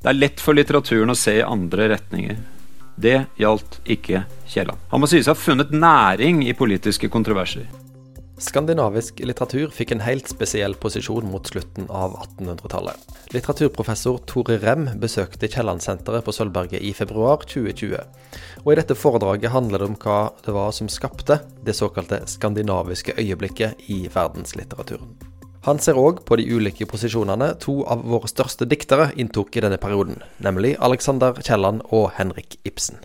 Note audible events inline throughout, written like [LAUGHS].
Det er lett for litteraturen å se i andre retninger. Det gjaldt ikke Kielland. Han må sies å ha funnet næring i politiske kontroverser. Skandinavisk litteratur fikk en helt spesiell posisjon mot slutten av 1800-tallet. Litteraturprofessor Tore Rem besøkte Kiellandsenteret på Sølvberget i februar 2020. Og I dette foredraget handler det om hva det var som skapte det såkalte skandinaviske øyeblikket i verdenslitteraturen. Han ser òg på de ulike posisjonene to av våre største diktere inntok i denne perioden, nemlig Alexander Kielland og Henrik Ibsen.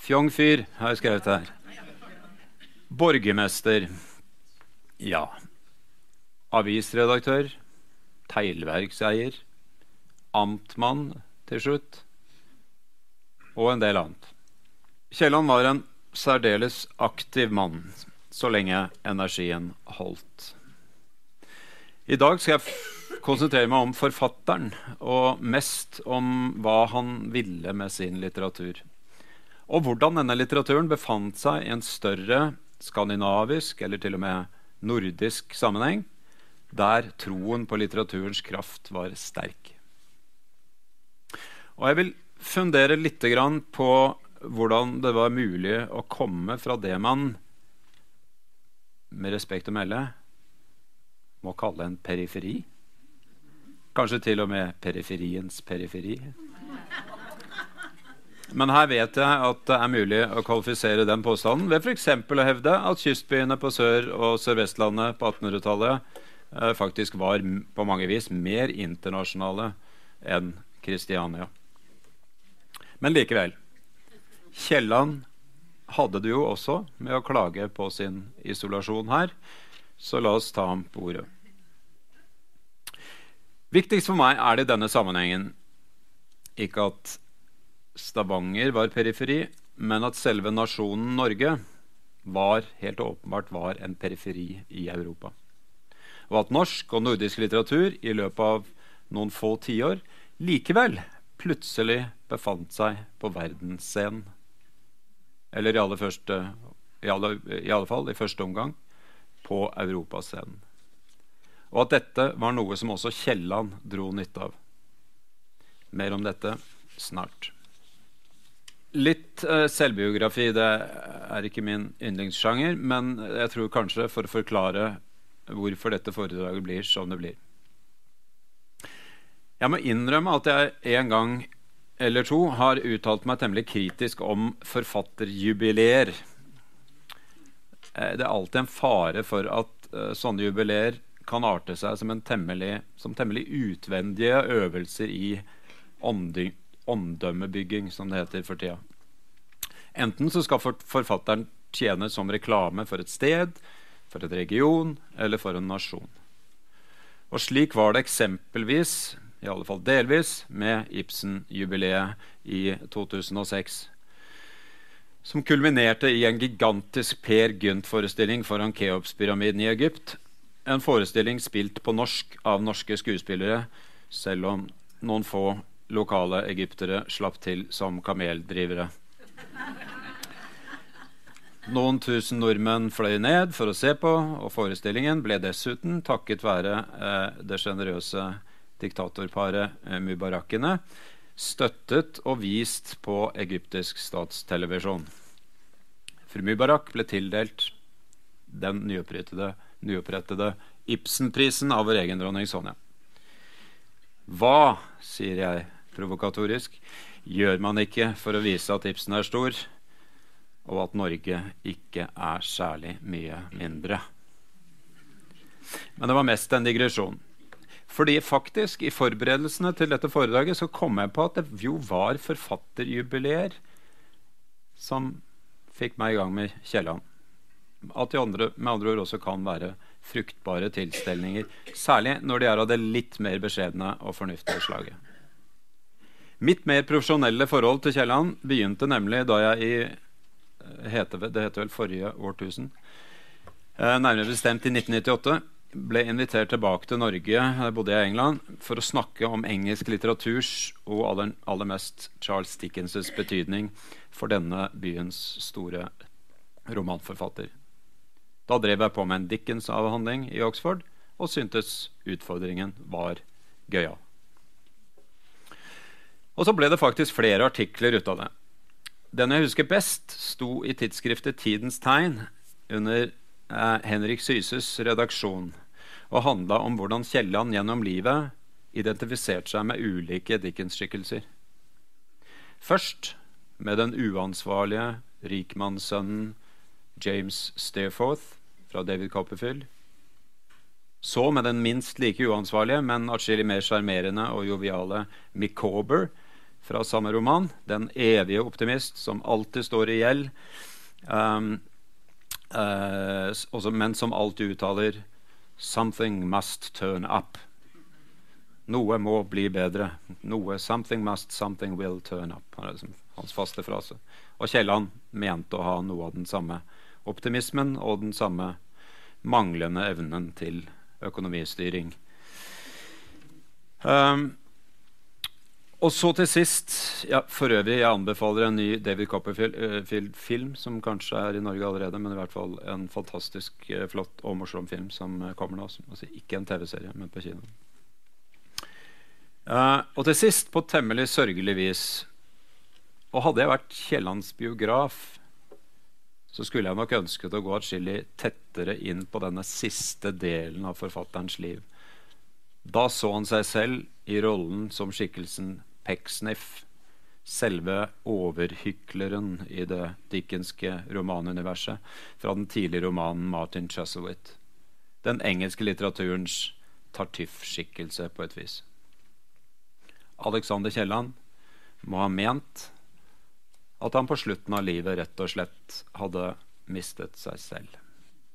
Fjong fyr, har jeg skrevet her. Borgermester. Ja. Avisredaktør. Teglverkseier. Amtmann til slutt. Og en del annet. Kielland var en særdeles aktiv mann så lenge energien holdt. I dag skal jeg konsentrere meg om forfatteren, og mest om hva han ville med sin litteratur. Og hvordan denne litteraturen befant seg i en større skandinavisk eller til og med nordisk sammenheng, der troen på litteraturens kraft var sterk. Og jeg vil fundere litt på hvordan det var mulig å komme fra det man med respekt å melde må kalle en periferi. Kanskje til og med periferiens periferi. Men her vet jeg at det er mulig å kvalifisere den påstanden ved f.eks. å hevde at kystbyene på Sør- og Sør-Vestlandet på 1800-tallet eh, faktisk var på mange vis mer internasjonale enn Kristiania. Men likevel. Kielland hadde det jo også med å klage på sin isolasjon her, så la oss ta ham på ordet. Viktigst for meg er det i denne sammenhengen ikke at Stavanger var periferi, men at selve nasjonen Norge var helt åpenbart var en periferi i Europa. Og at norsk og nordisk litteratur i løpet av noen få tiår likevel plutselig befant seg på verdensscenen. Eller i alle, første, i, alle, i alle fall i første omgang på europascenen. Og at dette var noe som også Kielland dro nytte av. Mer om dette snart. Litt eh, selvbiografi det er ikke min yndlingssjanger, men jeg tror kanskje for å forklare hvorfor dette foredraget blir som det blir. Jeg må innrømme at jeg en gang eller to har uttalt meg temmelig kritisk om forfatterjubileer. Eh, det er alltid en fare for at uh, sånne jubileer kan arte seg som, temmelig, som temmelig utvendige øvelser i ånding omdømmebygging, som det heter for tida. Enten så skal forfatteren tjene som reklame for et sted, for et region eller for en nasjon. Og slik var det eksempelvis, i alle fall delvis, med Ibsen-jubileet i 2006. Som kulminerte i en gigantisk Per Gynt-forestilling foran Keops-pyramiden i Egypt. En forestilling spilt på norsk av norske skuespillere, selv om noen få lokale egyptere slapp til som kameldrivere. Noen tusen nordmenn fløy ned for å se på, og forestillingen ble dessuten, takket være eh, det sjenerøse diktatorparet eh, Mubarakene, støttet og vist på egyptisk statstelevisjon. Fru Mubarak ble tildelt den nyopprettede, nyopprettede Ibsenprisen av vår egen dronning Sonja. Hva, sier jeg provokatorisk, gjør man ikke for å vise at Ibsen er stor, og at Norge ikke er særlig mye mindre? Men det var mest en digresjon. Fordi faktisk, i forberedelsene til dette foredraget så kom jeg på at det jo var forfatterjubileer som fikk meg i gang med Kielland. At de andre, med andre ord også kan være fruktbare tilstelninger. Særlig når de er av det litt mer beskjedne og fornuftige slaget. Mitt mer profesjonelle forhold til Kielland begynte nemlig da jeg i eh, Det heter vel forrige årtusen. Eh, nærmere bestemt i 1998 ble invitert tilbake til Norge jeg bodde i England, for å snakke om engelsk litteraturs og aller, aller mest Charles Dickens' betydning for denne byens store romanforfatter. Da drev jeg på med en Dickens-avhandling i Oxford og syntes utfordringen var gøyal. Og så ble det faktisk flere artikler ut av det. Den jeg husker best, sto i tidsskriftet Tidens Tegn under eh, Henrik Syses redaksjon og handla om hvordan Kielland gjennom livet identifiserte seg med ulike Dickens-skikkelser. Først med den uansvarlige rikmannssønnen James Stairforth fra David Copperfield. Så med den minst like uansvarlige, men atskillig mer sjarmerende og joviale Micawber fra samme roman. Den evige optimist som alltid står i gjeld, um, uh, men som alltid uttaler 'Something must turn up'. Noe må bli bedre. Noe 'Something must, something will turn up'. Det er liksom hans faste frase. Og Kielland mente å ha noe av den samme optimismen og den samme manglende evnen til økonomistyring. Um, og så til sist ja, For øvrig, jeg anbefaler en ny David Copperfield-film, som kanskje er i Norge allerede, men i hvert fall en fantastisk uh, flott og morsom film som uh, kommer nå. Altså, ikke en TV-serie, men på kino. Uh, og til sist, på temmelig sørgelig vis Og hadde jeg vært Kiellands biograf, så skulle jeg nok ønsket å gå atskillig tettere inn på denne siste delen av forfatterens liv. Da så han seg selv i rollen som skikkelsen Pecksniff, selve overhykleren i det dickenske romanuniverset fra den tidlige romanen Martin Chuzzlewit. Den engelske litteraturens Tartuffe-skikkelse, på et vis. Alexander Kielland må ha ment at han på slutten av livet rett og slett hadde mistet seg selv.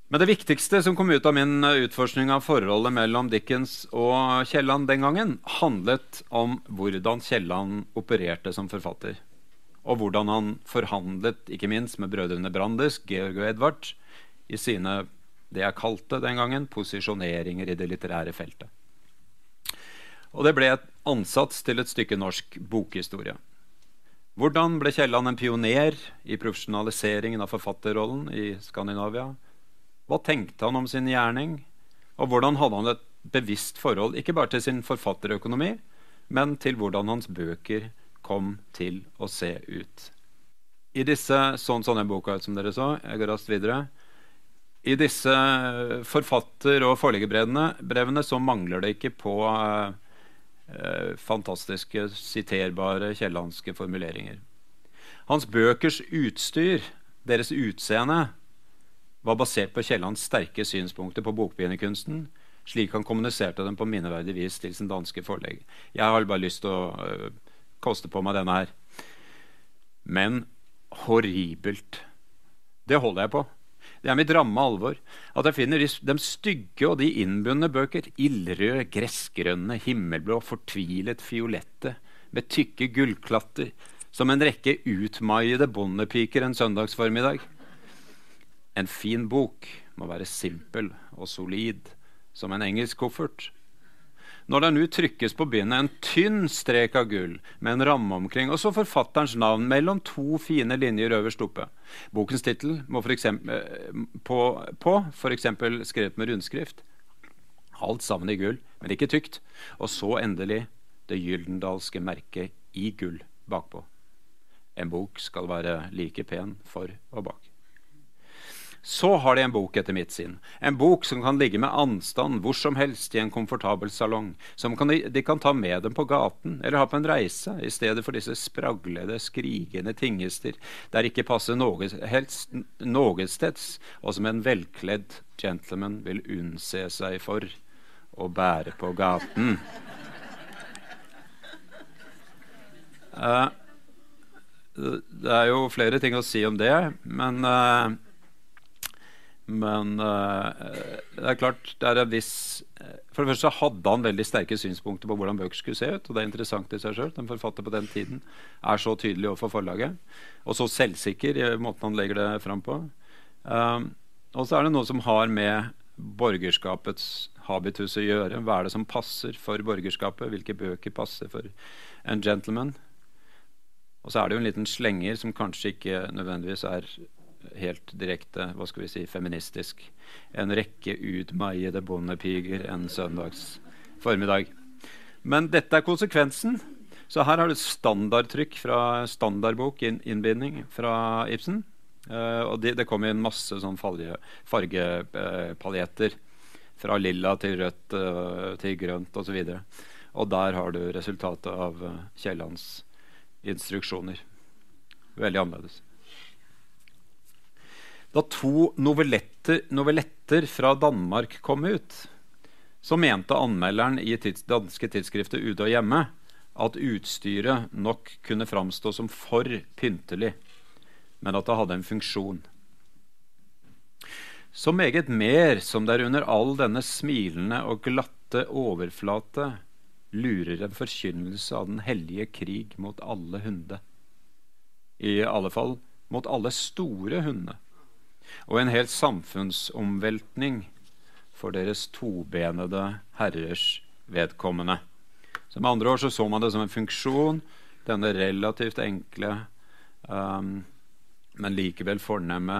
Men det viktigste som kom ut av min eh, utforskning av forholdet mellom Dickens og Kielland den gangen, handlet om hvordan Kielland opererte som forfatter. Og hvordan han forhandlet, ikke minst med brødrene Brandes, Georg og Edvard, i sine det jeg kalte den gangen posisjoneringer i det litterære feltet. Og det ble et ansats til et stykke norsk bokhistorie. Hvordan ble Kielland en pioner i profesjonaliseringen av forfatterrollen i Skandinavia? Hva tenkte han om sin gjerning? Og hvordan hadde han et bevisst forhold ikke bare til sin forfatterøkonomi, men til hvordan hans bøker kom til å se ut? I disse sånn sånne boka som dere så, jeg går raskt videre, i disse forfatter- og forleggerbrevene så mangler det ikke på eh, eh, fantastiske, siterbare kiellandske formuleringer. Hans bøkers utstyr, deres utseende, var basert på Kiellands sterke synspunkter på bokbinderkunsten, slik han kommuniserte dem på minneverdig vis til sin danske forlegger. Jeg har bare lyst til å øh, koste på meg denne her. Men horribelt. Det holder jeg på. Det er mitt ramme alvor at jeg finner de stygge og de innbundne bøker ildrøde, gressgrønne, himmelblå, fortvilet fiolette, med tykke gullklatter, som en rekke utmaiede bondepiker en søndagsformiddag. En fin bok må være simpel og solid som en engelsk koffert. Når det nå trykkes på bindet en tynn strek av gull med en ramme omkring, og så forfatterens navn mellom to fine linjer øverst oppe. Bokens tittel må for eksempel, eh, på, på f.eks. skrevet med rundskrift. Alt sammen i gull, men ikke tykt. Og så endelig det gyldendalske merket i gull bakpå. En bok skal være like pen for og bak. Så har de en bok etter mitt sinn. En bok som kan ligge med anstand hvor som helst i en komfortabel salong. Som kan de, de, kan ta med dem på gaten eller ha på en reise, i stedet for disse spraglede, skrigende tingester der ikke passer noe helst någesteds, og som en velkledd gentleman vil unnse seg for å bære på gaten. Uh, det er jo flere ting å si om det, men uh, men uh, det er klart det er en viss For det første så hadde han veldig sterke synspunkter på hvordan bøker skulle se ut. Og det er interessant i seg sjøl. En forfatter på den tiden er så tydelig overfor forlaget. Og så selvsikker i måten han legger det fram på. Um, og så er det noe som har med borgerskapets habitus å gjøre. Hva er det som passer for borgerskapet? Hvilke bøker passer for en gentleman? Og så er det jo en liten slenger som kanskje ikke nødvendigvis er helt direkte hva skal vi si, feministisk. En rekke utmeiede bondepiger en søndags formiddag. Men dette er konsekvensen. Så her har du standardtrykk fra standardbok, inn, innbinding fra Ibsen. Uh, og det, det kom inn masse sånn fargepaljetter. Uh, fra lilla til rødt uh, til grønt osv. Og, så og der har du resultatet av uh, Kiellands instruksjoner. Veldig annerledes. Da to novelletter, novelletter fra Danmark kom ut, så mente anmelderen i tids, danske tidsskriftet Ute og Hjemme at utstyret nok kunne framstå som for pyntelig, men at det hadde en funksjon. Så meget mer som det er under all denne smilende og glatte overflate lurer en forkynnelse av den hellige krig mot alle hunde. I alle fall mot alle store hunder. Og en hel samfunnsomveltning for deres tobenede herrers vedkommende. Så med andre ord så, så man det som en funksjon, denne relativt enkle, um, men likevel fornemme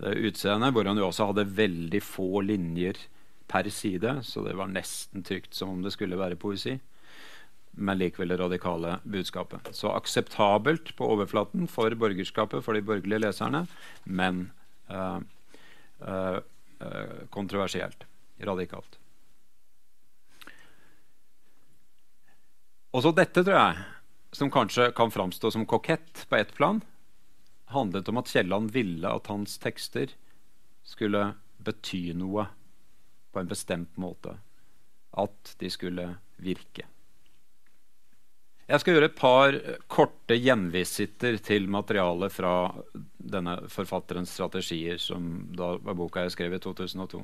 uh, utseendet, hvor han jo også hadde veldig få linjer per side, så det var nesten trygt som om det skulle være poesi. Men likevel det radikale budskapet. Så akseptabelt på overflaten for borgerskapet, for de borgerlige leserne, men kontroversielt. Radikalt. Også dette, tror jeg, som kanskje kan framstå som kokett på ett plan, handlet om at Kielland ville at hans tekster skulle bety noe på en bestemt måte. At de skulle virke. Jeg skal gjøre et par korte gjenvisitter til materialet fra denne forfatterens strategier, som da var boka jeg skrev i 2002.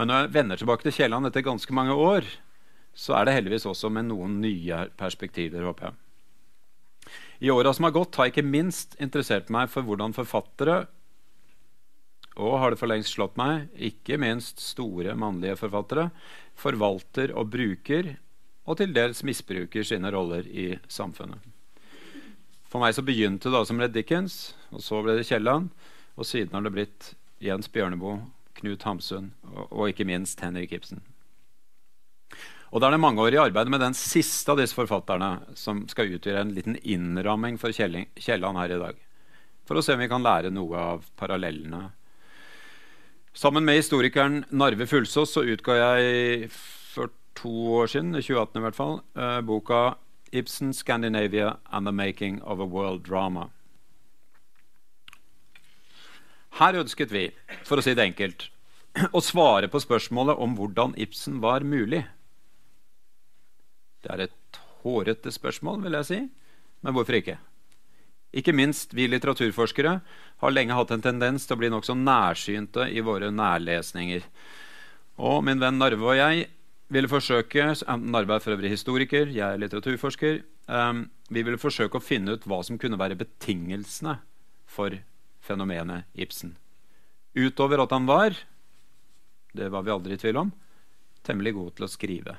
Men når jeg vender tilbake til Kielland etter ganske mange år, så er det heldigvis også med noen nye perspektiver, håper jeg. I åra som har gått, har jeg ikke minst interessert meg for hvordan forfattere og har det for lengst slått meg, ikke minst store mannlige forfattere, forvalter og bruker, og til dels misbruker sine roller i samfunnet. For meg så begynte det da som Red Dickens, og så ble det Kielland, og siden har det blitt Jens Bjørneboe, Knut Hamsun og, og ikke minst Henrik Ibsen. Og da er det mangeårig arbeid med den siste av disse forfatterne som skal utgjøre en liten innramming for Kielland her i dag. For å se om vi kan lære noe av parallellene Sammen med historikeren Narve Fulsås så utga jeg to år siden, i 2018 i hvert fall, uh, boka 'Ibsen, Scandinavia and the Making of a World Drama'. Her ønsket vi, for å si det enkelt, [CLEARS THROAT] å svare på spørsmålet om hvordan Ibsen var mulig. Det er et hårete spørsmål, vil jeg si, men hvorfor ikke? Ikke minst vi litteraturforskere har lenge hatt en tendens til å bli nokså nærsynte i våre nærlesninger. Og min venn Narve og jeg ville forsøke Narve er for øvrig historiker, jeg er litteraturforsker. Um, vi ville forsøke å finne ut hva som kunne være betingelsene for fenomenet Ibsen. Utover at han var, det var vi aldri i tvil om, temmelig god til å skrive.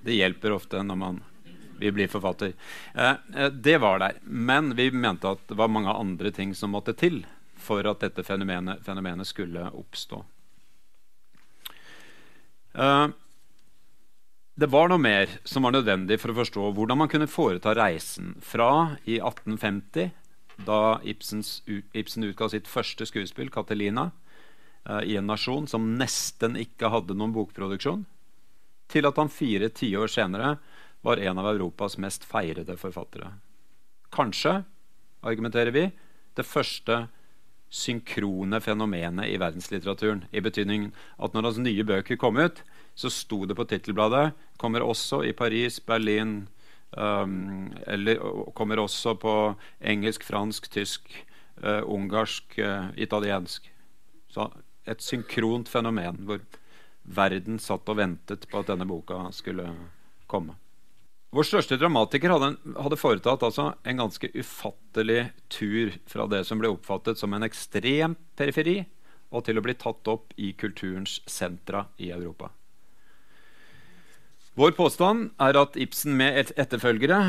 Det hjelper ofte når man vi blir forfatter. Eh, eh, det var der. Men vi mente at det var mange andre ting som måtte til for at dette fenomenet, fenomenet skulle oppstå. Eh, det var noe mer som var nødvendig for å forstå hvordan man kunne foreta reisen fra i 1850, da Ibsens, Ibsen utga sitt første skuespill, 'Catelina', i en nasjon som nesten ikke hadde noen bokproduksjon, til at han fire tiår senere var en av Europas mest feirede forfattere. Kanskje, argumenterer vi, det første synkrone fenomenet i verdenslitteraturen. I betydning at når hans nye bøker kom ut, så sto det på tittelbladet 'Kommer også i Paris, Berlin' um, eller kommer også på engelsk, fransk, tysk, uh, ungarsk, uh, italiensk. Så et synkront fenomen hvor verden satt og ventet på at denne boka skulle komme. Vår største dramatiker hadde, hadde foretatt altså en ganske ufattelig tur fra det som ble oppfattet som en ekstrem periferi, og til å bli tatt opp i kulturens sentra i Europa. Vår påstand er at Ibsen med et etterfølgere,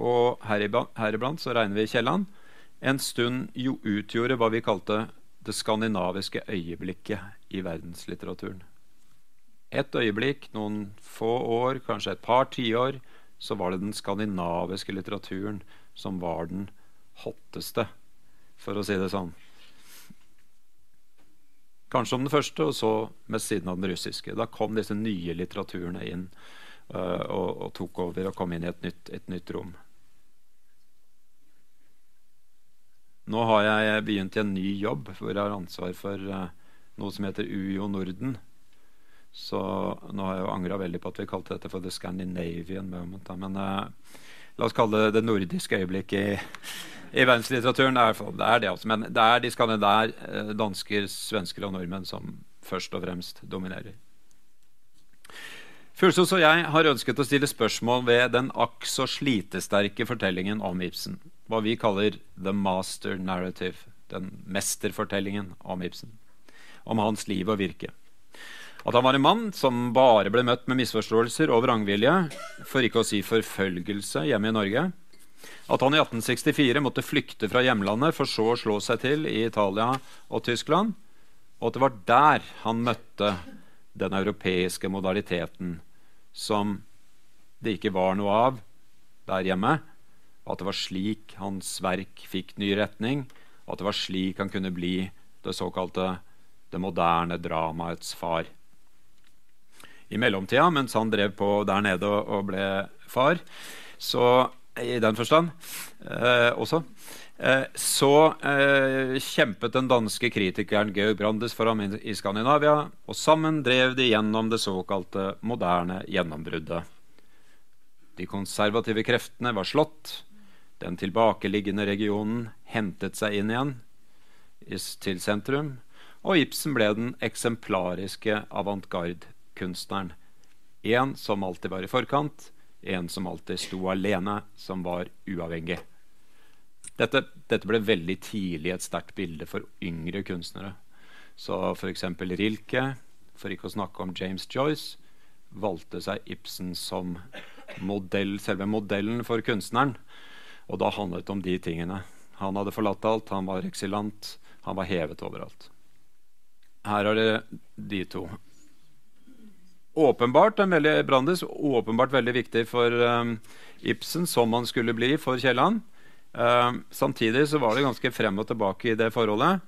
og heriblant så regner vi Kielland, en stund jo utgjorde hva vi kalte det skandinaviske øyeblikket i verdenslitteraturen. Et øyeblikk, noen få år, kanskje et par tiår, så var det den skandinaviske litteraturen som var den hotteste, for å si det sånn. Kanskje om den første, og så med siden av den russiske. Da kom disse nye litteraturene inn uh, og, og, tok over og kom inn i et nytt, et nytt, rom. Nå har jeg begynt i en ny jobb hvor jeg har ansvar for uh, noe som heter UiO Norden. Så nå har jeg jo angra veldig på at vi kalte dette for The Scandinavian Moment. Men uh, la oss kalle det det nordiske øyeblikket i, i verdenslitteraturen. Det er, det altså. Men det er de skandinaver, eh, dansker, svensker og nordmenn som først og fremst dominerer. Fuglsos og jeg har ønsket å stille spørsmål ved den akk så slitesterke fortellingen om Ibsen. Hva vi kaller the master narrative. Den mesterfortellingen om Ibsen. Om hans liv og virke. At han var en mann som bare ble møtt med misforståelser og vrangvilje, for ikke å si forfølgelse, hjemme i Norge. At han i 1864 måtte flykte fra hjemlandet for så å slå seg til i Italia og Tyskland. Og at det var der han møtte den europeiske modaliteten som det ikke var noe av der hjemme. At det var slik hans verk fikk ny retning, at det var slik han kunne bli det såkalte det moderne dramaets far i mellomtida, mens han drev på der nede og, og ble far. Så i den forstand eh, også. Eh, så eh, kjempet den danske kritikeren Georg Brandes for ham i, Skandinavia, og sammen drev de gjennom det såkalte moderne gjennombruddet. De konservative kreftene var slått. Den tilbakeliggende regionen hentet seg inn igjen til sentrum, og Ibsen ble den eksemplariske avantgarde kunstneren. En som alltid var i forkant, en som alltid sto alene, som var uavhengig. Dette, dette ble veldig tidlig et sterkt bilde for yngre kunstnere. Så f.eks. Rilke, for ikke å snakke om James Joyce, valgte seg Ibsen som modell, selve modellen for kunstneren. Og da handlet det om de tingene. Han hadde forlatt alt, han var eksilant, han var hevet overalt. Her er det de to åpenbart en veldig Brandes, åpenbart veldig viktig for um, Ibsen, som han skulle bli for Kielland. Uh, samtidig så var det ganske frem og tilbake i det forholdet.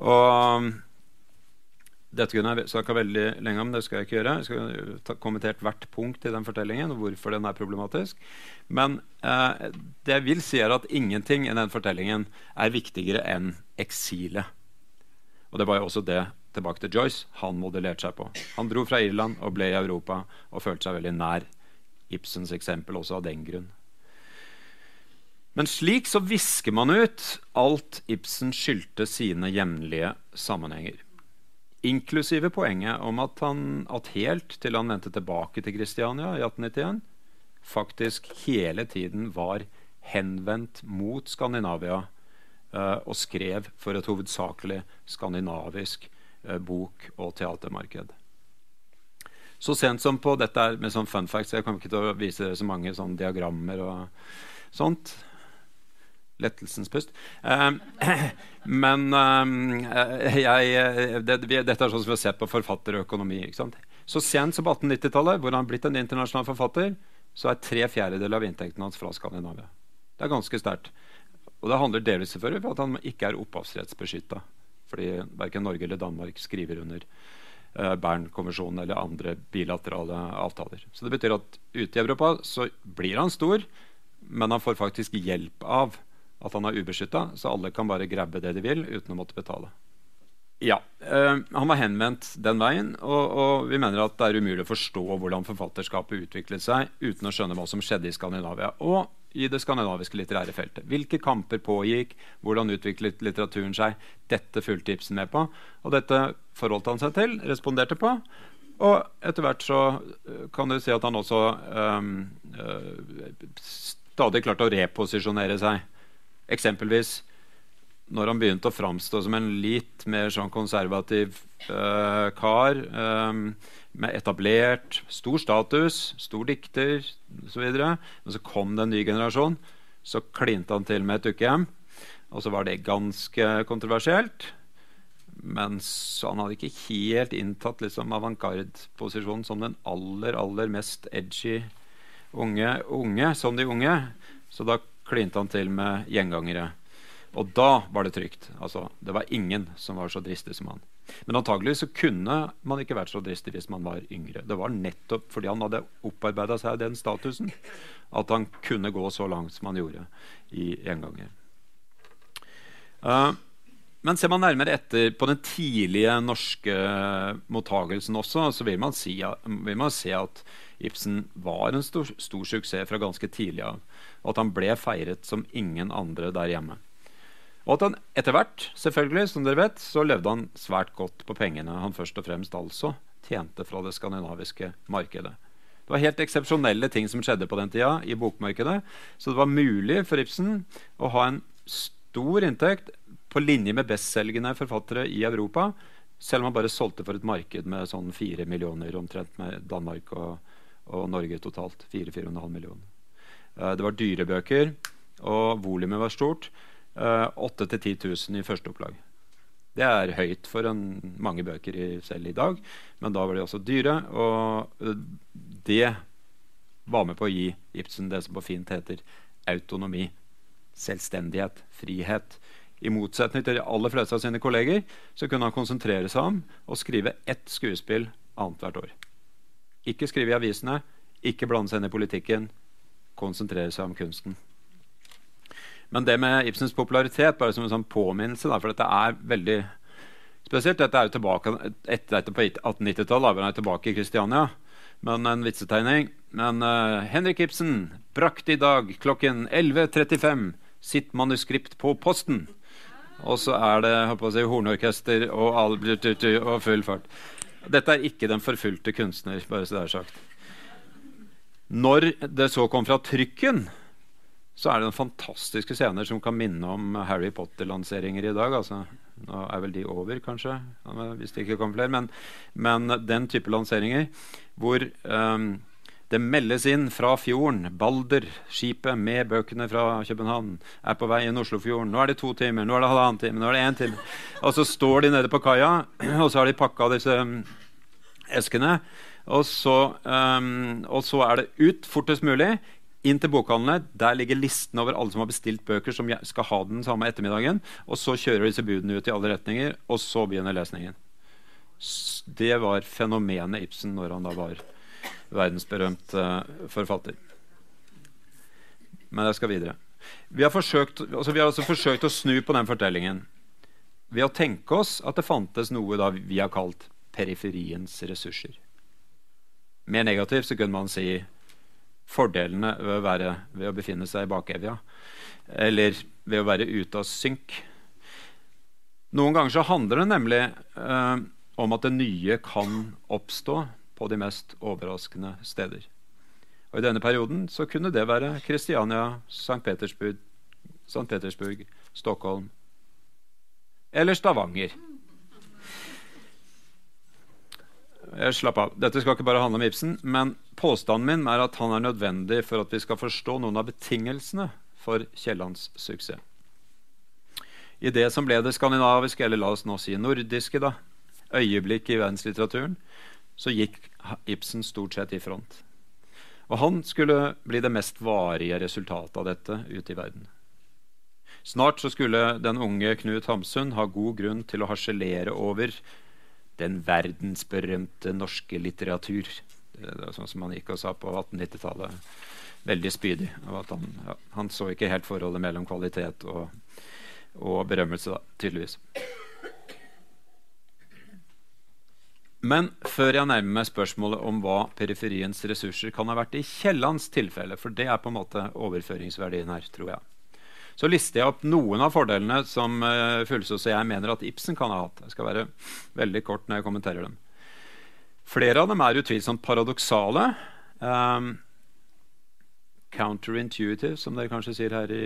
Og um, dette kunne jeg snakka veldig lenge om, det skal jeg ikke gjøre. Jeg skal ta kommentert hvert punkt i den fortellingen og hvorfor den er problematisk. Men uh, det jeg vil si, er at ingenting i den fortellingen er viktigere enn eksilet. Og det var jo også det tilbake til Joyce, han modellerte seg på. Han dro fra Irland og ble i Europa og følte seg veldig nær Ibsens eksempel også av den grunn. Men slik så visker man ut alt Ibsen skyldte sine hjemlige sammenhenger. Inklusive poenget om at han at helt til han vendte tilbake til Kristiania i 1891, faktisk hele tiden var henvendt mot Skandinavia og skrev for et hovedsakelig skandinavisk Eh, bok- og teatermarked. Så sent som på dette er med sånn fun facts, Jeg kommer ikke til å vise dere så mange sånne diagrammer og sånt. Lettelsens pust. Eh, [CLEARS THROAT] men eh, jeg, det, vi, dette er sånn som vi har sett på forfatterøkonomi. ikke sant? Så sent som på 1890-tallet, hvor han har blitt en internasjonal forfatter, så er tre fjerdedeler av inntekten hans fra Skandinavia. Det er ganske sterkt. Og det handler delvis selvfølgelig om at han ikke er opphavsrettsbeskytta. Fordi verken Norge eller Danmark skriver under uh, Bern-konvensjonen eller andre bilaterale avtaler. Så det betyr at ute i Europa så blir han stor, men han får faktisk hjelp av at han er ubeskytta, så alle kan bare grabbe det de vil uten å måtte betale. Ja, øh, Han var henvendt den veien, og, og, vi mener at det er umulig å forstå hvordan forfatterskapet utviklet seg uten å skjønne hva som skjedde i Skandinavia. Og i det skandinaviske litterære feltet. Hvilke kamper pågikk, hvordan utviklet litteraturen seg? Dette fulgte Ibsen med på, og dette forholdt han seg til, responderte på. Og etter hvert så eh, kan du si at han også um, uh, stadig klarte å reposisjonere seg. Eksempelvis når han begynte å framstå som en litt mer sånn konservativ uh, kar um, med etablert, stor status, stor dikter osv. Men så kom det en ny generasjon. Så klinte han til med et dukkehjem. Og så var det ganske kontroversielt. Men han hadde ikke helt inntatt liksom avantgarde-posisjonen som den aller aller mest edgy unge, unge som de unge. Så da klinte han til med gjengangere. Og da var det trygt. Altså, det var ingen som var så dristig som han. Men antagelig så kunne man ikke vært så dristig hvis man var yngre. Det var nettopp fordi han hadde opparbeida seg den statusen at han kunne gå så langt som han gjorde i enganger. Uh, men ser man nærmere etter på den tidlige norske mottagelsen også, så vil man, si, vil man se at Ibsen var en stor, stor, suksess fra ganske tidlig av. Og at han ble feiret som ingen andre der hjemme. Og at han etter hvert selvfølgelig, som dere vet, så levde han svært godt på pengene han først og fremst altså tjente fra det skandinaviske markedet. Det var helt eksepsjonelle ting som skjedde på den tida i bokmarkedet. Så det var mulig for Ibsen å ha en stor inntekt på linje med bestselgende forfattere i Europa, selv om han bare solgte for et marked med sånn 4 millioner omtrent med Danmark og, og Norge totalt. 4-4,5 millioner. Uh, det var dyre bøker, og volumet var stort. Uh, 8 000-10 000 i første opplag. Det er høyt for en, mange bøker i, selv i dag, men da var de også dyre. Og uh, det var med på å gi Ibsen det som på fint heter autonomi. Selvstendighet, frihet. I motsetning til de aller fleste av sine kolleger så kunne han konsentrere seg om å skrive ett skuespill annethvert år. Ikke skrive i avisene, ikke blande seg inn i politikken. Konsentrere seg om kunsten. Men det med Ibsens popularitet, bare som en sånn påminnelse, da, for dette er veldig spesielt Dette er jo tilbake etter, etter på 1890-tallet, han er tilbake i Kristiania. Men en vitsetegning. Men uh, Henrik Ibsen brakte i dag klokken 11.35 sitt manuskript på posten. Og så er det si, hornorkester og, og full fart. Dette er ikke den forfulgte kunstner, bare så det er sagt. Når det så kom fra trykken, så er det noen fantastiske scener som kan minne om Harry Potter-lanseringer i dag. Altså, nå er vel de over, kanskje, hvis det ikke kommer flere. Men, men den type lanseringer hvor um, det meldes inn fra fjorden. Balder, skipet med bøkene fra København, er på vei inn Oslofjorden. Nå er det to timer, nå er det halvannen time, nå er det én time. Og så står de nede på kaia, og så har de pakka disse um, eskene. Og så, um, og så er det ut fortest mulig. Inn til bokhandlene. Der ligger listen over alle som har bestilt bøker som skal ha den samme ettermiddagen. Og så kjører disse budene ut i alle retninger, og så begynner lesningen. Det var fenomenet Ibsen når han da var verdensberømt uh, forfatter. Men jeg skal videre. Vi har, forsøkt, altså vi har altså forsøkt å snu på den fortellingen ved å tenke oss at det fantes noe da vi har kalt periferiens ressurser. Mer negativt så kunne man si fordelene ved å, være, ved å befinne seg i bakevja. Eller ved å være ute av synk. Noen ganger så handler det nemlig eh, om at det nye kan oppstå på de mest overraskende steder. Og I denne perioden så kunne det være Kristiania, St. Petersburg, St. Petersburg, Stockholm eller Stavanger. Jeg Slapp av. Dette skal ikke bare handle om Ibsen. Men påstanden min er at han er nødvendig for at vi skal forstå noen av betingelsene for Kiellands suksess. I det som ble det skandinaviske, eller la oss nå si nordiske, da, øyeblikk i verdenslitteraturen, så gikk Ibsen stort sett i front. Og han skulle bli det mest varige resultatet av dette ute i verden. Snart så skulle den unge Knut Hamsun ha god grunn til å harselere over den verdensberømte norske litteratur. Sånn som han gikk og sa på 1890-tallet. Veldig spydig. Han, ja, han, så ikke helt forholdet mellom kvalitet og, og berømmelse, da, tydeligvis. Men før jeg nærmer meg spørsmålet om hva periferiens ressurser kan ha vært i Kiellands tilfelle, for det er på en måte overføringsverdien her, tror jeg, så lister jeg opp noen av fordelene som uh, Fuglsås og jeg mener at Ibsen kan ha hatt. Jeg skal være veldig kort når jeg kommenterer dem. Flere av dem er utvilsomt paradoksale. Um, counterintuitive, som dere kanskje sier her i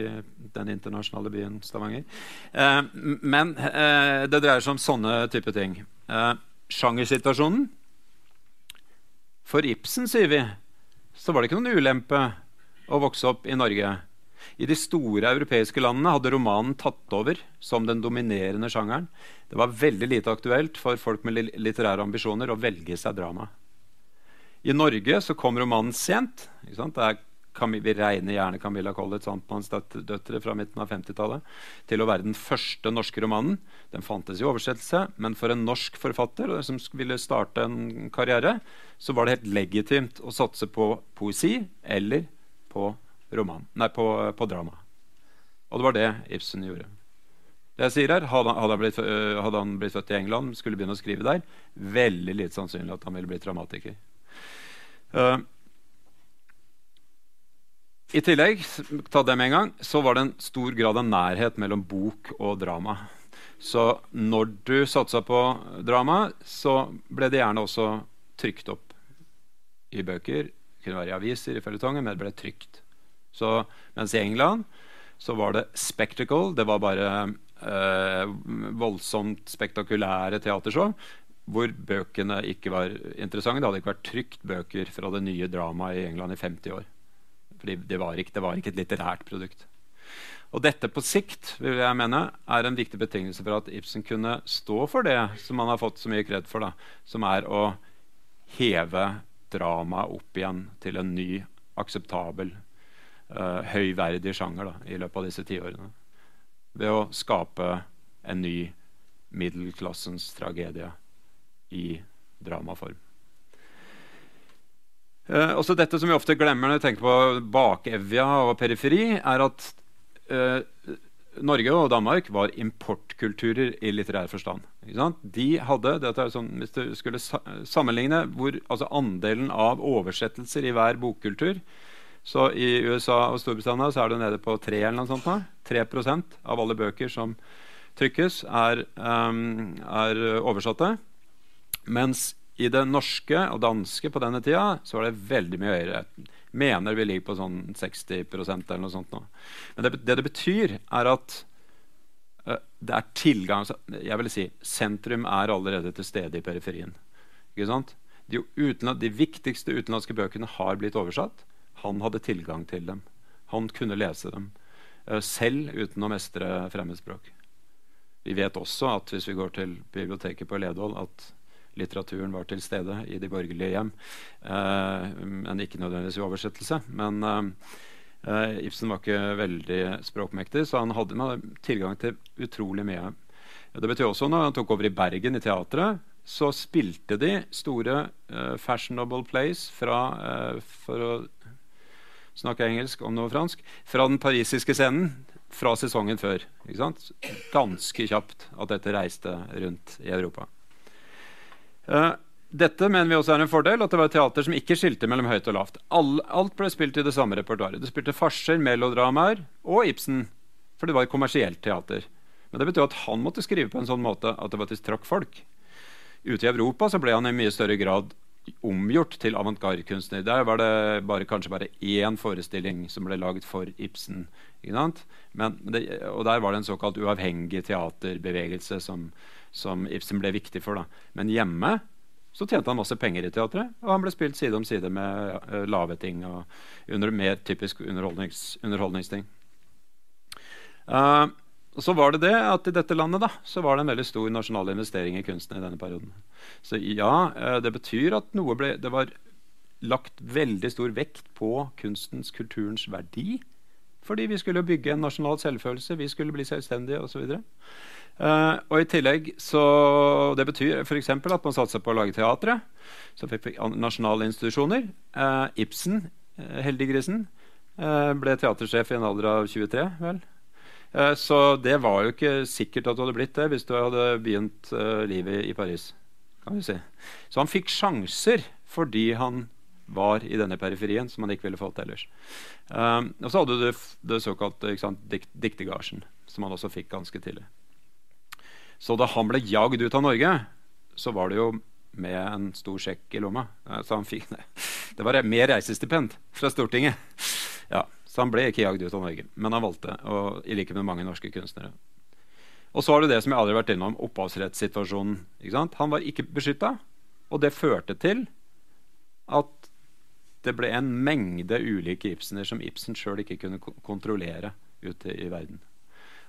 den internasjonale byen Stavanger. Uh, men uh, det dreier seg om sånne type ting. Uh, sjangersituasjonen. For Ibsen, sier vi, så var det ikke noen ulempe å vokse opp i Norge. I de store europeiske landene hadde romanen tatt over som den dominerende sjangeren. Det var veldig lite aktuelt for folk med litterære ambisjoner å velge seg drama. I Norge så kom romanen sent. vi regner gjerne Camilla Collett, døtre fra midten av 50-tallet, til å være den første norske romanen. Den fantes i oversettelse, men for en norsk forfatter som ville starte en karriere, så var det helt legitimt å satse på poesi eller på, roman, nei, på, på drama. Og det var det Ibsen gjorde. Det jeg sier her, hadde, han blitt, hadde, han blitt, født i England, skulle begynne å skrive der, veldig lite sannsynlig at han ville blitt dramatiker. Uh, I tillegg ta det med en gang, så var det en stor grad av nærhet mellom bok og drama. Så når du satsa på drama, så ble det gjerne også trykt opp i bøker. Det kunne være i aviser, i føljetonger, men det ble trykt. Så, mens i England så var det spectacle. Det var bare eh, voldsomt spektakulære teatershow hvor bøkene ikke var interessante. Det hadde ikke vært trykt bøker fra det nye dramaet i England i 50 år. Fordi det var, ikke, det var ikke et litterært produkt. Og dette på sikt vil jeg mene, er en viktig betingelse for at Ibsen kunne stå for det som han har fått så mye kred for, da, som er å heve dramaet opp igjen til en ny, akseptabel, uh, høyverdig sjanger da, i løpet av disse tiårene. Ved å skape en ny middelklassens tragedie i dramaform. Eh, også dette som vi ofte glemmer når vi tenker på bakevja og periferi, er at eh, Norge og Danmark var importkulturer i litterær forstand. De hadde, sånn, Hvis du skulle sammenligne hvor, altså andelen av oversettelser i hver bokkultur så I USA og Storbritannia så er det nede på 3 eller noe sånt. Nå. 3% av alle bøker som trykkes, er, um, er oversatte. Mens i det norske og danske på denne tida så var det veldig mye høyere. Mener vi ligger på sånn 60% eller noe sånt nå. Men det det, det betyr, er at uh, det er tilgang Jeg vil si sentrum er allerede til stede i periferien. Ikke sant? De, utenland, de viktigste utenlandske bøkene har blitt oversatt. Han hadde tilgang til dem. Han kunne lese dem uh, selv uten å mestre fremmedspråk. Vi vet også at hvis vi går til biblioteket på Ledål, at litteraturen var til stede i de borgerlige hjem. Eh, men ikke nødvendigvis i oversettelse. Men eh, Ibsen var ikke veldig språkmektig, så han hadde, hadde tilgang til utrolig mye. Det betyr også når han tok over i Bergen, i teatret, så spilte de store fashionable plays fra uh, For å snakke engelsk om noe fransk fra den parisiske scenen fra sesongen før. Ganske kjapt at dette reiste rundt i Europa. Uh, dette mener vi også er en fordel, at det var et teater som ikke skilte mellom høyt og lavt. All, alt ble spilt i det samme repertoaret. Det spilte farser, melodramaer og Ibsen, for det var et kommersielt teater. Men det betyr at han måtte skrive på en sånn måte at det var trakk folk. Ute i Europa så ble han i mye større grad omgjort til avantgarde-kunstner. Der var det bare, kanskje bare én forestilling som ble laget for Ibsen. Men, det, og der var det en såkalt uavhengig teaterbevegelse som, som Ibsen ble viktig for. Da. Men hjemme så tjente han masse penger i teatret, og han ble spilt side om side med uh, lave ting og under, mer typisk underholdnings, underholdningsting. Uh, så var det det at i dette landet da, så var det en veldig stor nasjonal investering i kunsten i denne perioden. Så ja, uh, det betyr at noe ble Det var lagt veldig stor vekt på kunstens, kulturens verdi. Fordi vi skulle bygge en nasjonal selvfølelse, vi skulle bli selvstendige osv. Uh, og i tillegg så Det betyr f.eks. at man satsa på å lage teatre. Så fikk vi nasjonale institusjoner. Uh, Ibsen, uh, heldiggrisen, uh, ble teatersjef i en alder av 23. vel? Så det var jo ikke sikkert at du hadde blitt det hvis du hadde begynt livet i Paris. kan vi si. Så han fikk sjanser fordi han var i denne periferien, som han ikke ville fått ellers. og så hadde du det, det såkalte dikt, diktegasjen, som han også fikk ganske tidlig. Så da han ble jagd ut av Norge, så var det jo med en stor sjekk i lomma. Så han fikk, det var mer reisestipend fra Stortinget. Ja, så han ble ikke jagd ut av Norge, men han valgte, og, i likhet med mange norske kunstnere. Og så har du det som jeg aldri har vært innom, opphavsrettssituasjonen. Han var ikke beskytta, og det førte til at det ble en mengde ulike Ibsener som Ibsen sjøl ikke kunne kontrollere ute i verden.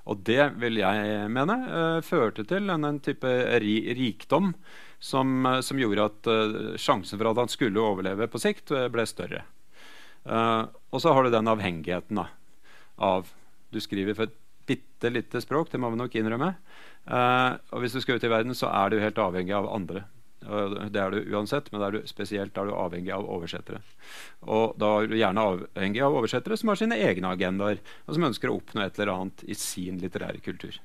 Og det vil jeg mene uh, førte til en, en type ri rikdom som, uh, som, gjorde at uh, sjansen for at han skulle overleve på sikt, ble større. Og så har du den avhengigheten da, av Du skriver for et bitte lite språk, det må vi nok innrømme. og hvis du skal ut i verden, så er du helt avhengig av andre. Det er du uansett, men er du, spesielt er du avhengig av oversettere. Og da er du gjerne avhengig av oversettere som har sine egne agendaer, og som ønsker å oppnå et eller annet i sin litterære kultur.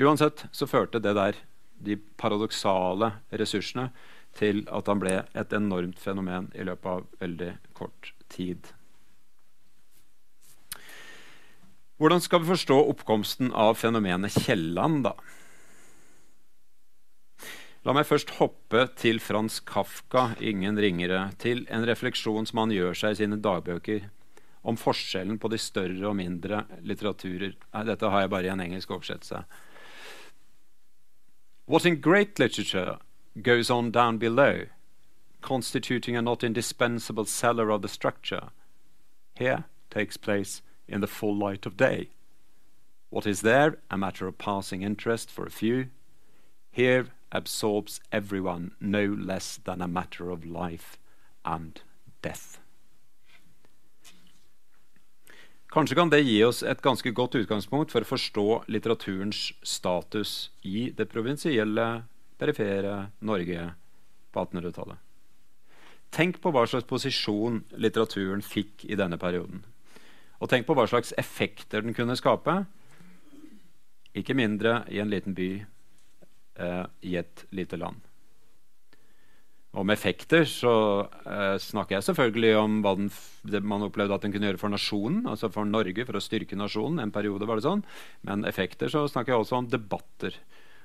Uansett så førte det der, de paradoksale ressursene, til at han ble et enormt fenomen i løpet av veldig kort tid. Hvordan skal vi forstå oppkomsten av fenomenet Kielland, da? La meg først hoppe til Frans Kafka, ingen ringere, til en refleksjon som han gjør seg i sine dagbøker om forskjellen på de større og mindre litteraturer. Dette har jeg bare i en engelsk oversettelse. What in great literature goes on down below, constituting a not indispensable cellar of the structure, here takes place in the full light of day. What is there a matter of passing interest for a few, here absorbs everyone no less than a matter of life and death. Kanskje kan det gi oss et ganske godt utgangspunkt for å forstå litteraturens status i det provinsielle, perifere Norge på 1800-tallet. Tenk på hva slags posisjon litteraturen fikk i denne perioden. Og tenk på hva slags effekter den kunne skape, ikke mindre i en liten by eh, i et lite land. Om effekter så eh, snakker jeg selvfølgelig om hva den, det man opplevde at den kunne gjøre for nasjonen, altså for Norge, for å styrke nasjonen. En periode var det sånn. Men effekter så snakker jeg også om debatter.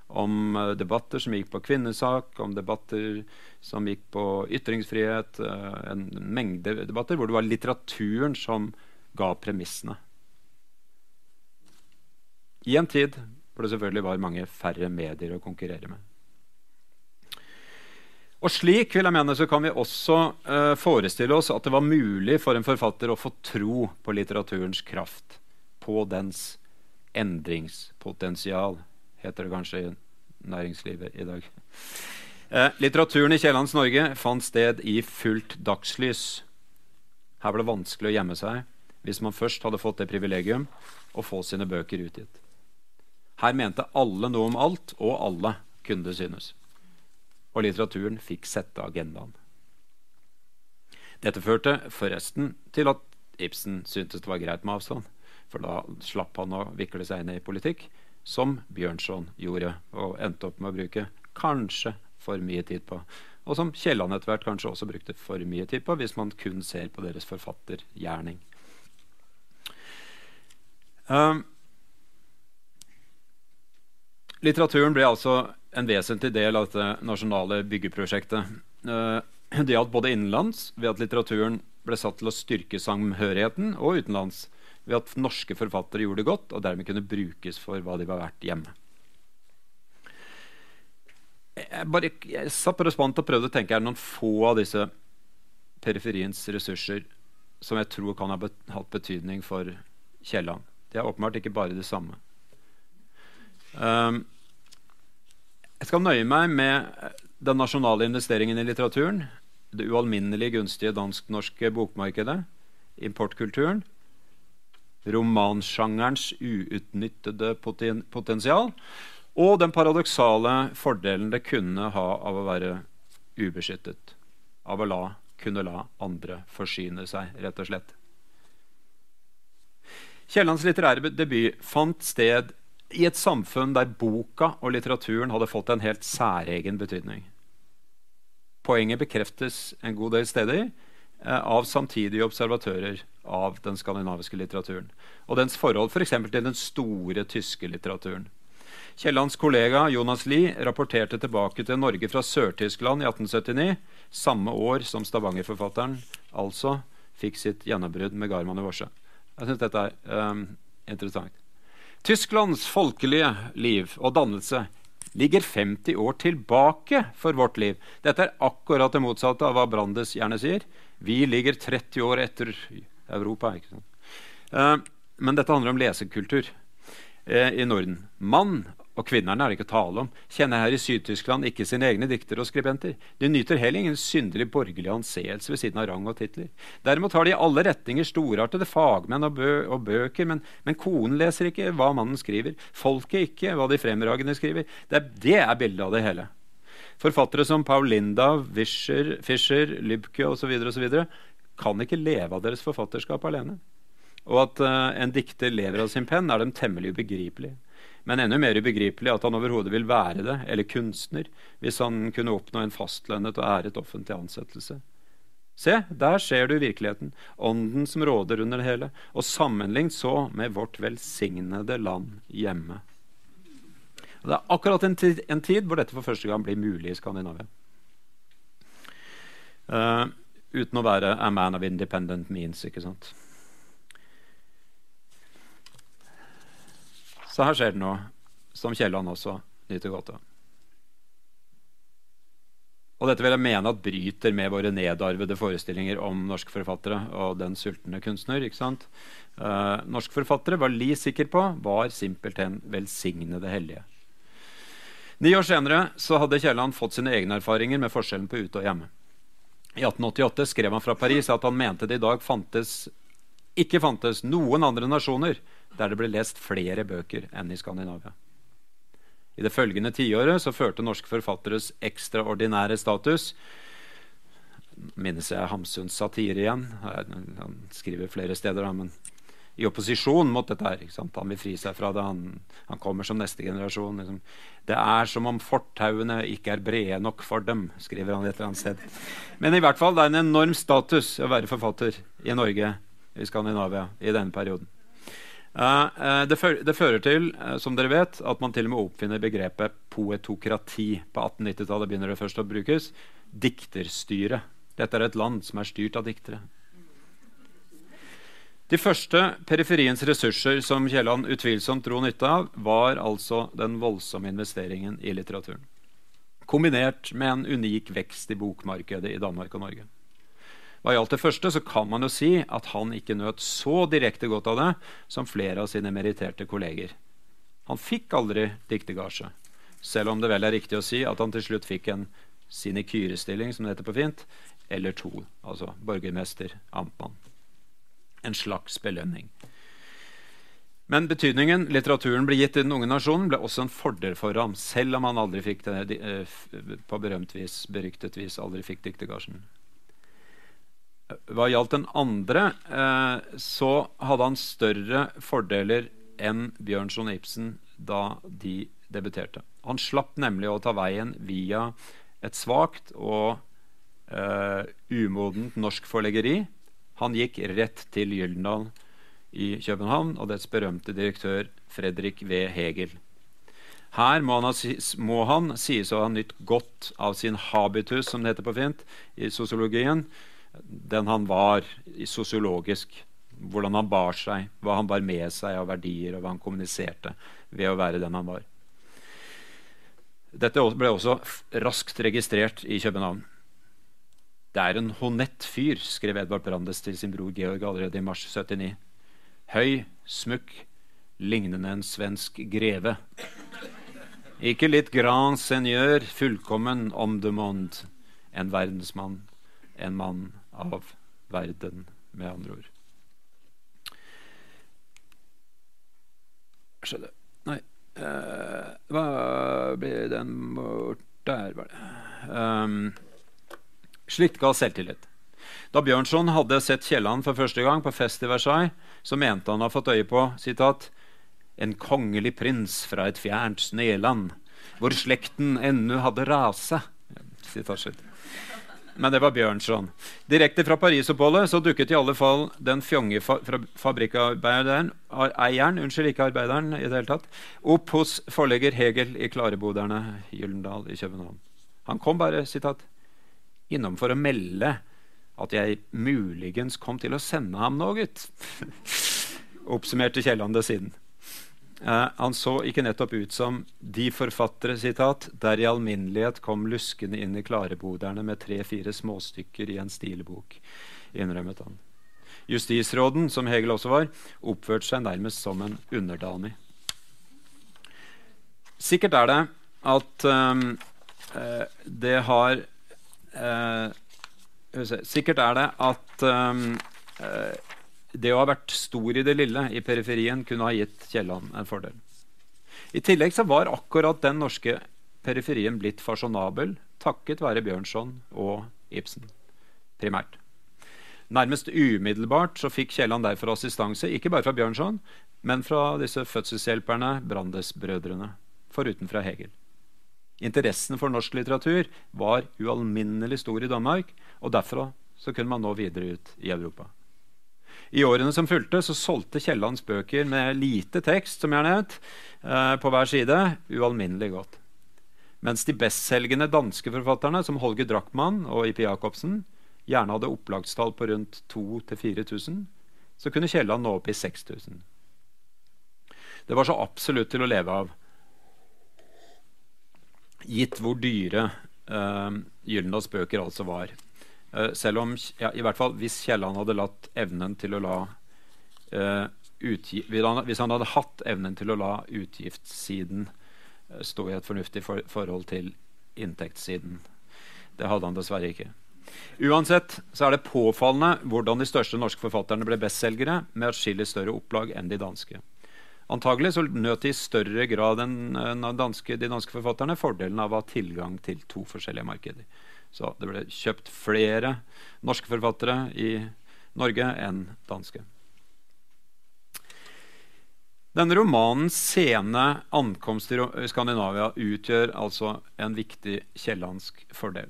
Om uh, debatter som gikk på kvinnesak, om debatter som gikk på ytringsfrihet. Uh, en mengde debatter hvor det var litteraturen som ga premissene. I en tid hvor det selvfølgelig var mange færre medier å konkurrere med. Og slik vil jeg mene, så kan vi også uh, forestille oss at det var mulig for en forfatter å få tro på litteraturens kraft, på dens endringspotensial, heter det kanskje i næringslivet i dag. Eh, litteraturen i Kiellands Norge fant sted i fullt dagslys. Her ble det vanskelig å gjemme seg hvis man først hadde fått det privilegium å få sine bøker utgitt. Her mente alle noe om alt, og alle kunne det synes. Og litteraturen fikk sette agendaen. Dette førte forresten til at Ibsen syntes det var greit med avstand. For da slapp han å vikle seg inn i politikk, som Bjørnson gjorde, og endte opp med å bruke kanskje for mye tid på. Og som Kielland etter hvert kanskje også brukte for mye tid på, hvis man kun ser på deres forfattergjerning. Um, Litteraturen ble altså en vesentlig del av dette nasjonale byggeprosjektet. Uh, det gjaldt både innenlands, ved at litteraturen ble satt til å styrke samhørigheten, og utenlands, ved at norske forfattere gjorde det godt og dermed kunne brukes for hva de var verdt hjemme. Jeg, bare, jeg satt på respondent og prøvde å tenke er det noen få av disse periferiens ressurser som jeg tror kan ha hatt betydning for Kielland. Det er åpenbart ikke bare det samme. Um, jeg skal nøye meg med den nasjonale investeringen i litteraturen, det ualminnelig gunstige dansk-norske bokmarkedet, importkulturen, romansjangerens uutnyttede poten potensial og den paradoksale fordelen det kunne ha av å være ubeskyttet. Av å la, kunne la andre forsyne seg, rett og slett. Kiellands litterære debut fant sted i et samfunn der boka og litteraturen hadde fått en helt særegen betydning. Poenget bekreftes en god del steder av samtidige observatører av den skandinaviske litteraturen, og dens forhold f.eks. For til den store tyske litteraturen. Kiellands kollega Jonas Lie rapporterte tilbake til Norge fra Sør-Tyskland i 1879, samme år som Stavanger-forfatteren altså fikk sitt gjennombrudd med Garman i Vorse. Jeg syns dette er um, interessant. Tysklands folkelige liv og dannelse ligger 50 år tilbake for vårt liv. Dette er akkurat det motsatte av hva Brandes gjerne sier. Vi ligger 30 år etter Europa. ikke? Uh, men dette handler om lesekultur. eh, i Norden. Mann og kvinnerne er det ikke tale om, kjenner her i Syd-Tyskland ikke sine egne diktere og skribenter. De nyter heller ingen synderlig borgerlig anseelse ved siden av rang og titler. Derimot har de i alle retninger storartede fagmenn og, bø og bøker, men, men, konen leser ikke hva mannen skriver. Folket ikke hva de fremragende skriver. Det det er bildet av det hele. Forfattere som Paul Linda, Fischer, Fischer Lybke osv. kan ikke leve av deres forfatterskap alene. Og at uh, en dikter lever av sin penn, er dem temmelig ubegripelig. Men enda mer ubegripelig at han overhodet vil være det, eller kunstner, hvis han kunne oppnå en fastlønnet og æret offentlig ansettelse. Se, der ser du virkeligheten, ånden som råder under det hele, og sammenlignet så med vårt velsignede land hjemme. Og det er akkurat en tid, en tid, hvor dette for første gang blir mulig i Skandinavia. Uh, uten å være a man of independent means, ikke sant. Så her skjer det noe som Kielland også nyter godt av. Og dette vil jeg mene at bryter med våre nedarvede forestillinger om norske forfattere og den sultne kunstner. ikke sant? Uh, norske forfattere var Li sikker på var simpelthen velsignede hellige. Ni år senere så hadde Kielland fått sine egne erfaringer med forskjellen på ute og hjemme. I 1888 skrev han fra Paris at han mente det i dag fantes, ikke fantes noen andre nasjoner der det ble lest flere bøker enn i Skandinavia. I det følgende tiåret så førte norske forfatteres ekstraordinære status Minnes jeg Hamsuns satire igjen? Han skriver flere steder, men i opposisjon mot dette her. Han vil fri seg fra det. Han, han kommer som neste generasjon. Liksom. Det er som om fortauene ikke er brede nok for dem, skriver han et eller annet sted. Men i hvert fall, det er en enorm status å være forfatter i Norge, i Skandinavia, i denne perioden. Uh, det, fører, det, fører til uh, som dere vet, at man til og med oppfinner begrepet poetokrati. På 1890-tallet begynner det først å brukes. Dikterstyre. Dette er et land som er styrt av diktere. De første periferiens ressurser som Kielland utvilsomt dro nytte av, var altså den voldsomme investeringen i litteraturen. Kombinert med en unik vekst i bokmarkedet i Danmark og Norge. Hva gjaldt det første, så kan man jo si at han ikke nøt så direkte godt av det som flere av sine meritterte kolleger. Han fikk aldri diktegasje, selv om det vel er riktig å si at han til slutt fikk en sinekyrestilling, som det heter på fint, eller to, altså borgermester, amtmann. En slags belønning. Men betydningen litteraturen ble gitt i den unge nasjonen, ble også en fordel for ham, selv om han aldri fikk det, eh, på berømt vis, beryktet vis aldri fikk diktergasjen. Hva gjaldt den andre, eh, så hadde han større fordeler enn Bjørnson Ibsen da de debuterte. Han slapp nemlig å ta veien via et svakt og uh, umodent norsk forleggeri. Han gikk rett til Gyldendal i København og dets berømte direktør Fredrik V. Hegel. Her må han, må han sies å ha nytt godt av sin habitus, som det heter på fint, i sosiologien den han var sosiologisk. Hvordan han bar seg, hva han bar med seg av verdier, og hva han kommuniserte ved å være den han var. Dette ble også raskt registrert i København. Det er en honett fyr, skrev Edvard Brandes til sin bror Georg allerede i mars 79. Høy, smukk, lignende en svensk greve. Ikke litt grand seigneur, fullkommen om de monde, en verdensmann, en mann av verden, med andre ord. Skjedde Nei. Uh, hva ble den bort Der var det. Um, slikt ga selvtillit. Da Bjørnson hadde sett Kielland for første gang på fest i Versailles, så mente han å ha fått øye på citat, en kongelig prins fra et fjernt sneland, hvor slekten ennu hadde rase. Men det var Bjørnson. Direkte fra Parisoppholdet så dukket i alle fall den fjonge fa fabrikkarbeideren eieren, unnskyld, ikke arbeideren i det hele tatt, opp hos forlegger Hegel i Klareboderne Gyllendal i København. Han kom bare sitat, innom for å melde at jeg muligens kom til å sende ham noe. [LAUGHS] Oppsummerte Kielland det siden. Uh, han så ikke nettopp ut som de forfattere citat, der i alminnelighet kom luskende inn i klareboderne med tre-fire småstykker i en stilbok, innrømmet han. Justisråden, som Hegel også var, oppførte seg nærmest som en underdanig. Sikkert er det at um, det har Sikkert er det at um, uh, det å ha vært stor i det lille i periferien kunne ha gitt Kielland en fordel. I tillegg så var akkurat den norske periferien blitt fasjonabel takket være Bjørnson og Ibsen, primært. Nærmest umiddelbart så fikk Kielland derfor assistanse, ikke bare fra Bjørnson, men fra disse fødselshjelperne, Brandes-brødrene, foruten fra Hegel. Interessen for norsk litteratur var ualminnelig stor i Danmark, og derfra så kunne man nå videre ut i Europa. I årene som fulgte, så solgte Kiellands bøker med lite tekst som jeg har nevnt, eh, på hver side ualminnelig godt. Mens de bestselgende danske forfatterne, som Holger Drachmann og I.P. Jacobsen, gjerne hadde opplagstall på rundt 2000-4000, så kunne Kielland nå opp i 6000. Det var så absolutt til å leve av, gitt hvor dyre uh, Gyldendals bøker altså var. Uh, selv om, ja, i hvert fall hvis Kielland hadde latt evnen til å la uh, Hvis han hadde hatt evnen til å la utgiftssiden stå i et fornuftig for forhold til inntektssiden. Det hadde han dessverre ikke. Uansett så er det påfallende hvordan de største norske forfatterne ble bestselgere med atskillig større opplag enn de danske. Antagelig så nøt de i større grad enn danske, de danske forfatterne fordelen av å ha tilgang til to forskjellige markeder. Så det ble kjøpt flere norske forfattere i Norge enn danske. Denne romanens sene ankomst i Skandinavia utgjør altså en viktig kiellandsk fordel.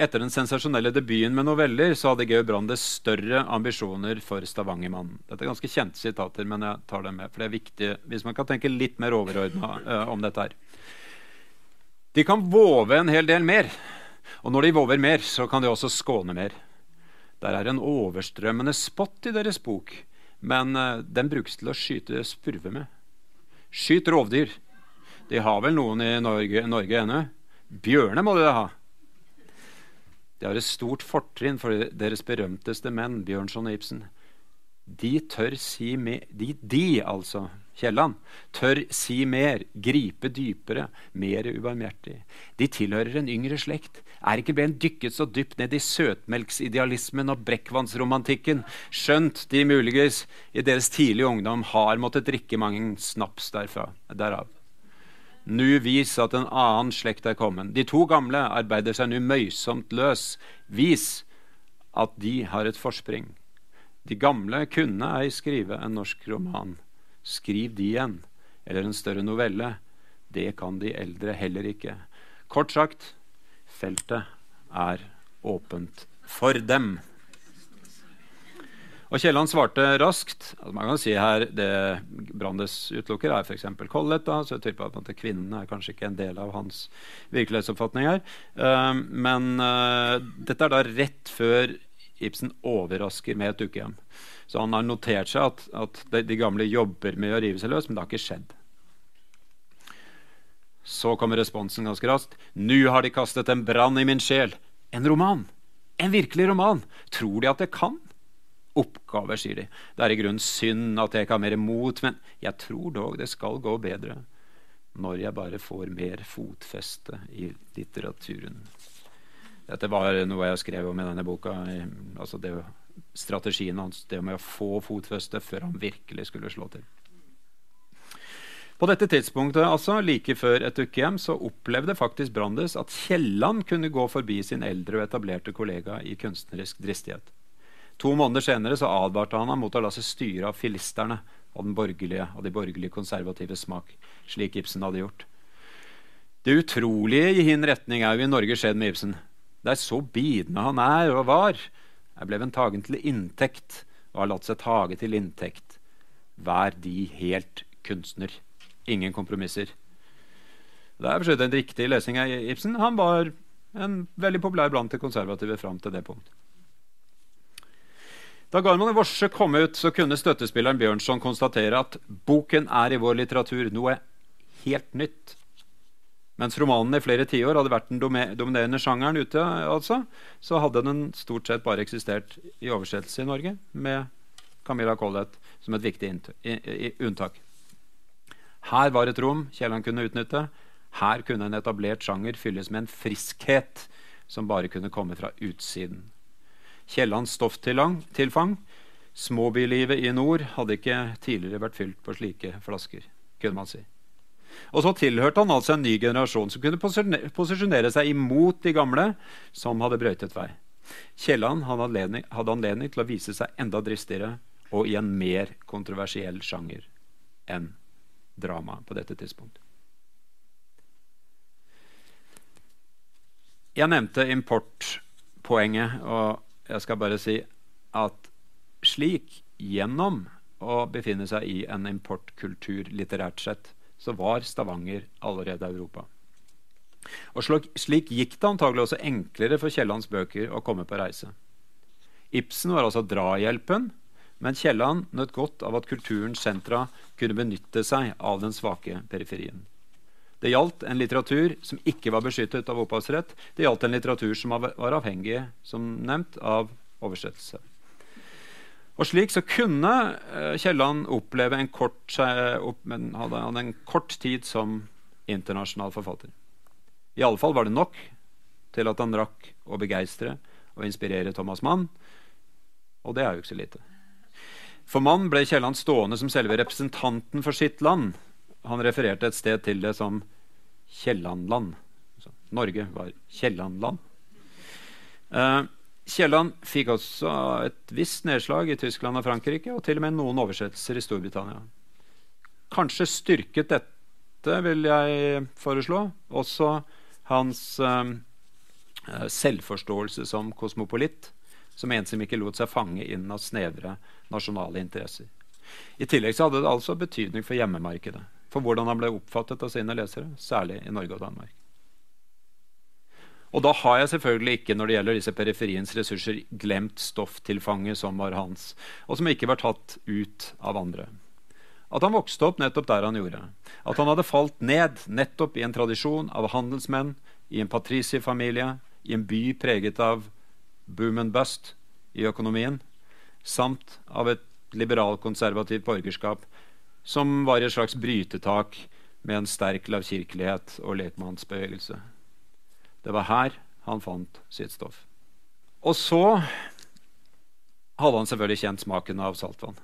Etter den sensasjonelle debuten med noveller så hadde Georg Brandes større ambisjoner for Stavangermannen. Dette er ganske kjente sitater, men jeg tar dem med, for det er viktig hvis man kan tenke litt mer overordna uh, om dette her. De kan våve en hel del mer, og når de våver mer, så kan de også skåne mer. Der er en overstrømmende spott i deres bok, men uh, den brukes til å skyte spurve med. Skyt rovdyr. De har vel noen i Norge, Norge ennå? Bjørne må de da ha. De har et stort fortrinn for deres berømteste menn, Bjørnson og Ibsen. De tør si mer De, de altså, Kielland, tør si mer, gripe dypere, mer ubarmhjertig. De tilhører en yngre slekt, er ikke blitt dykket så dypt ned i søtmelksidealismen og brekkvannsromantikken, skjønt de muligens i deres tidlige ungdom har måttet drikke mange snaps derfra, derav. Nu vis at en annen slekt er kommet. De to gamle arbeider seg nu møysomt løs. Vis at de har et forspring. De gamle kunne ei skrive en norsk roman. Skriv de igjen, eller en større novelle. Det kan de eldre heller ikke. Kort sagt feltet er åpent for dem. Og Kielland svarte raskt. Altså man kan si her Det Brandes utelukker, er f.eks. Collett. Da, så jeg typer at Kvinnen er kanskje ikke en del av hans virkelighetsoppfatning her. Uh, men uh, dette er da rett før Ibsen overrasker med et ukehjem. Så han har notert seg at, at de, de, gamle jobber med å rive seg løs, men det har ikke skjedd. Så kommer responsen ganske raskt. Nå har de kastet en brann i min sjel. En roman! En virkelig roman! Tror de at det kan? Oppgaver, sier de. Det er i grunnen synd at jeg ikke har mer mot, men jeg tror dog det skal gå bedre når jeg bare får mer fotfeste i litteraturen. Dette var noe jeg skrev om i denne boka. altså det, Strategien hans, det med å få fotfeste før han virkelig skulle slå til. På dette tidspunktet, altså, like før et ukehjem, så opplevde faktisk Brandes at Kielland kunne gå forbi sin eldre og etablerte kollega i kunstnerisk dristighet. To måneder senere så advarte han ham mot å la seg styre av filisterne og den borgerlige og de borgerlige konservative smak, slik Ibsen hadde gjort. Det utrolige i hin retning er jo i Norge skjedd med Ibsen. Det er så bidende han er og var, er en tagen til inntekt og har latt seg tage til inntekt. Vær de helt kunstner. Ingen kompromisser. Det er for en riktig lesing av Ibsen. Han var en veldig populær blant de konservative fram til det punkt. Da Garman i Vorse kom ut, så kunne støttespilleren Bjørnson konstatere at boken er i vår litteratur noe helt nytt. Mens romanen i flere tiår hadde vært den dominerende sjangeren ute, altså, så hadde den stort sett bare eksistert i oversettelse i Norge, med Camilla Collett som et viktig unntak. Her var et rom Kielland kunne utnytte. Her kunne en etablert sjanger fylles med en friskhet som bare kunne komme fra utsiden. Kiellands stofftilfang, småbylivet i nord, hadde ikke tidligere vært fylt på slike flasker, kunne man si. Og så tilhørte han altså en ny generasjon som kunne posisjonere seg imot de gamle som hadde brøytet vei. Kielland hadde anledning, hadde anledning til å vise seg enda dristigere og i en mer kontroversiell sjanger enn drama på dette tidspunktet. Jeg nevnte importpoenget, og jeg skal bare si at slik, gjennom å befinne seg i en importkultur litterært sett, så var Stavanger allerede Europa. Og slik, gikk det antagelig også enklere for Kiellands bøker å komme på reise. Ibsen var altså drahjelpen, men Kielland nøt godt av at kulturens sentra kunne benytte seg av den svake periferien. Det gjaldt en litteratur som ikke var beskyttet av opphavsrett. Det gjaldt en litteratur som var avhengig som nevnt, av oversettelse. Og Slik så kunne uh, Kielland oppleve en kort, men hadde han en kort tid som internasjonal forfatter. Fall var det nok til at han rakk å begeistre og inspirere Thomas Mann. Og det er jo ikke så lite. For Mann ble Kielland stående som selve representanten for sitt land han refererte et sted til det som Kiellandland. Norge var Kiellandland. Eh, Kielland fikk også et visst nedslag i Tyskland og Frankrike, og til og med noen oversettelser i Storbritannia. Kanskje styrket dette, vil jeg foreslå, også hans eh, selvforståelse som kosmopolitt, som en som ikke lot seg fange inn av snevre nasjonale interesser. I tillegg hadde det altså betydning for hjemmemarkedet for hvordan han ble oppfattet av sine lesere, særlig i Norge og Danmark. Og da har jeg selvfølgelig ikke når det gjelder disse periferiens ressurser, glemt stofftilfanget som var hans, og som ikke var tatt ut av andre. At han vokste opp nettopp der han gjorde. At han hadde falt ned nettopp i en tradisjon av handelsmenn, i en patriciefamilie, i en by preget av boom and bust i økonomien, samt av et liberalkonservativt borgerskap som var et slags brytetak med en sterk lavkirkelighet og lekmannsbevegelse. Det var her han fant sitt stoff. Og så hadde han selvfølgelig kjent smaken av saltvann.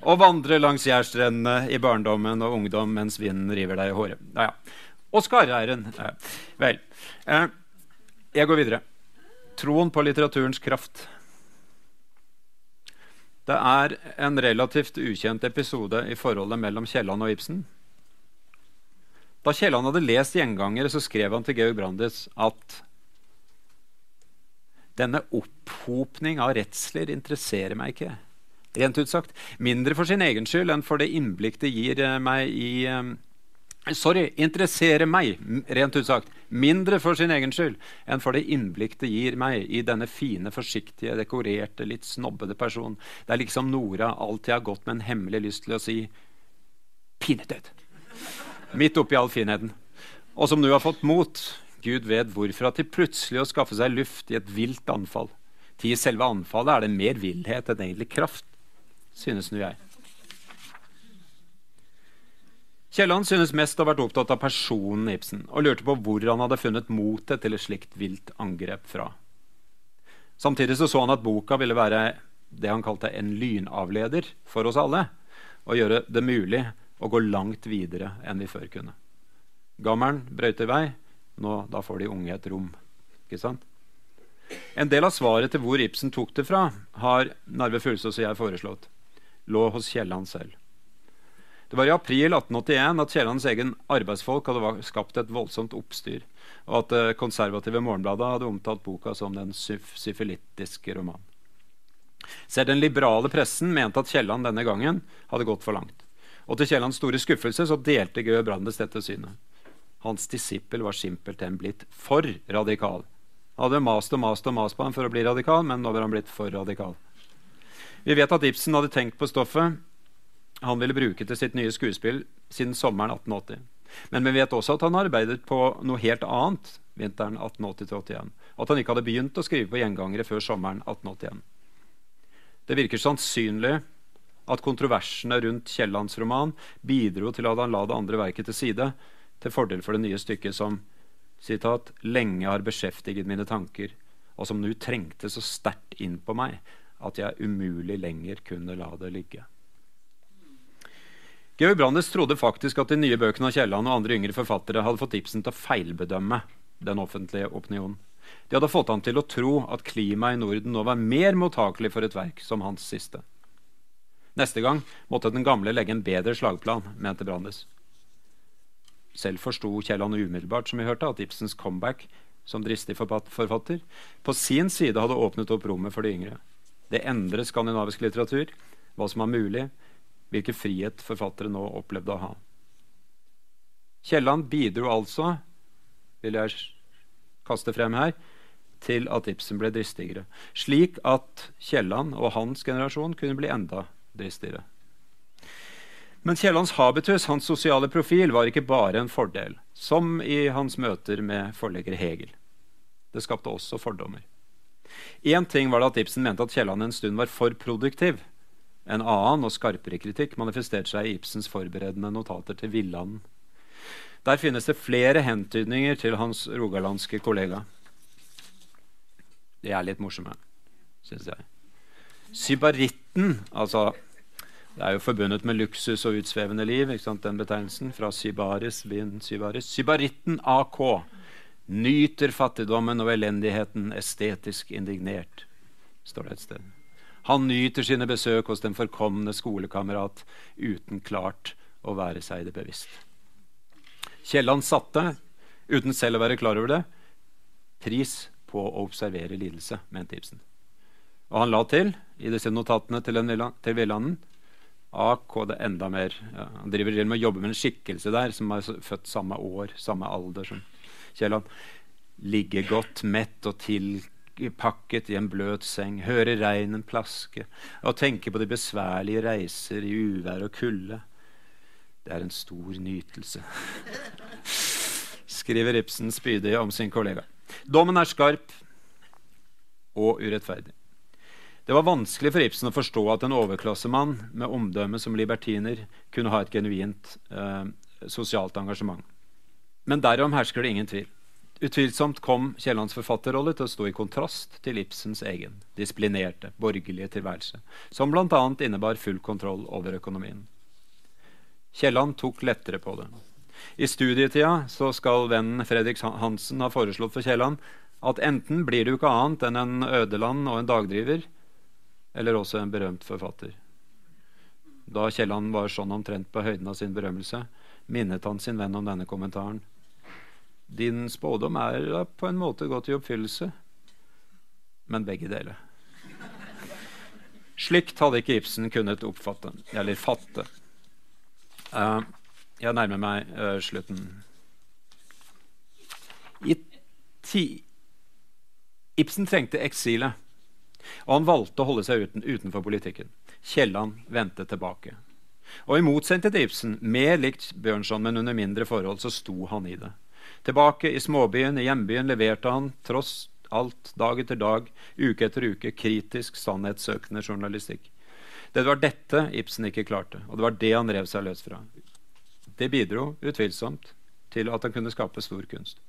Å vandre langs jærstrendene i barndommen og ungdom mens vinden river deg i håret. Ja, ja. Og skarreiren. Ja. Vel, eh, jeg går videre. Troen på litteraturens kraft. Det er en relativt ukjent episode i forholdet mellom Kielland og Ibsen. Da Kielland hadde lest 'Gjengangere', så skrev han til Georg Brandes at denne opphopning av redsler interesserer meg ikke. Rent ut sagt. Mindre for sin egen skyld enn for det innblikk det gir eh, meg i eh, Sorry, interesserer meg, rent ut sagt, mindre for sin egen skyld enn for det innblikk det gir meg i denne fine, forsiktige, dekorerte, litt snobbede personen, der liksom Nora alltid har gått med en hemmelig lyst til å si pinedød. Midt oppi all finheten. Og som nå har fått mot, Gud vet hvorfor, til plutselig å skaffe seg luft i et vilt anfall. Til selve anfallet er det mer villhet enn egentlig kraft, synes nå jeg. Kielland synes mest å ha vært opptatt av personen Ibsen og lurte på hvor han hadde funnet motet til et slikt vilt angrep fra. Samtidig så, så han at boka ville være det han kalte en lynavleder for oss alle, og gjøre det mulig å gå langt videre enn vi før kunne. Gammelen brøyter vei. Nå, da får de unge et rom. Ikke sant? En del av svaret til hvor Ibsen tok det fra, har Narve Fuglsås og jeg foreslått. Lå hos Kielland selv. Det var i april 1881 at Kiellands egen arbeidsfolk hadde skapt et voldsomt oppstyr, og at det konservative Morgenbladet hadde omtalt boka som den syfilittiske romanen. Selv den liberale pressen mente at Kielland denne gangen hadde gått for langt. Og til Kiellands store skuffelse så delte Gøe Brandes dette synet. Hans disippel var simpelthen blitt for radikal. Han hadde mast og mast og mast på ham for å bli radikal, men nå var han blitt for radikal. Vi vet at Ibsen hadde tenkt på stoffet han ville bruke til sitt nye skuespill siden sommeren 1880. Men vi vet også at han arbeidet på noe helt annet vinteren 1880-81. Og at han ikke hadde begynt å skrive på gjengangere før sommeren 1881. Det virker sannsynlig at kontroversene rundt Kiellands roman bidro til at han la det andre verket til side, til fordel for det nye stykket som citat, 'lenge har beskjeftiget mine tanker', og som nå trengte så sterkt inn på meg at jeg umulig lenger kunne la det ligge. Georg Brandes trodde faktisk at de nye bøkene av Kielland og andre yngre forfattere hadde fått Ibsen til å feilbedømme den offentlige opinionen. De hadde fått ham til å tro at klimaet i Norden nå var mer mottakelig for et verk som hans siste. Neste gang måtte den gamle legge en bedre slagplan, mente Brandes. Selv forsto Kielland umiddelbart som vi hørte, at Ibsens comeback som dristig forfatter på sin side hadde åpnet opp rommet for de yngre. Det endret skandinavisk litteratur, hva som var mulig, hvilken frihet forfattere nå opplevde å ha. Kielland bidro altså, vil jeg kaste frem her, til at Ibsen ble dristigere, slik at Kielland og hans generasjon kunne bli enda dristigere. Men Kiellands habitus, hans sosiale profil, var ikke bare en fordel, som i hans møter med forlegger Hegel. Det skapte også fordommer. Én ting var det at Ibsen mente at Kielland en stund var for produktiv. En annen og skarpere kritikk manifesterte seg i Ibsens forberedende notater til Villanden. Der finnes det flere hentydninger til hans rogalandske kollega. De er litt morsomme, syns jeg. Sybaritten, altså det er jo forbundet med luksus og utsvevende liv, den betegnelsen. Fra Sybaris, byen Sybaris. Sybaritten AK nyter fattigdommen og elendigheten estetisk indignert, står det et sted. Han nyter sine besøk hos den forkomne skolekamerat uten klart å være seg det bevisst. Kielland satte, uten selv å være klar over det, pris på å observere lidelse, mente Ibsen. Og han la til, i disse notatene til, til Villanden, AK det enda mer. Ja, han driver til med å jobbe med en skikkelse der som er født samme år, samme alder som Kielland. Ligge godt, mett og tilpakket i en bløt seng, høre regnen plaske og tenke på de besværlige reiser i uvær og kulde. Det er en stor nytelse. [LAUGHS] Skriver Ibsen spydig om sin kollega. Dommen er skarp og urettferdig. Det var vanskelig for Ibsen å forstå at en overklassemann med omdømme som libertiner kunne ha et genuint eh, sosialt engasjement. Men derom hersker det ingen tvil. Utvilsomt kom Kiellands forfatterrolle til å stå i kontrast til Ibsens egen disiplinerte, borgerlige tilværelse, som bl.a. innebar full kontroll over økonomien. Kielland tok lettere på det. I studietida så skal vennen Fredrik Hansen ha foreslått for Kielland at enten blir du ikke annet enn en ødeland og en dagdriver, eller også en berømt forfatter. Da Kielland var sånn omtrent på høyden av sin berømmelse, minnet han sin venn om denne kommentaren. Din spådom er på en måte gått i oppfyllelse, men begge deler. Slikt hadde ikke Ibsen kunnet oppfatte, eller fatte. Uh, jeg nærmer meg uh, slutten. I ti Ibsen trengte eksilet. Og han valgte å holde seg uten, utenfor politikken. Kielland vendte tilbake. Og i motsetning til Ibsen, mer likt Bjørnson, men under mindre forhold, så sto han i det. Tilbake i småbyen, i hjembyen, leverte han tross alt, dag etter dag, uke etter uke, kritisk, sannhetssøkende journalistikk. Det var dette Ibsen ikke klarte, og det var det han rev seg løs fra. Det bidro utvilsomt til at han kunne skape stor kunst.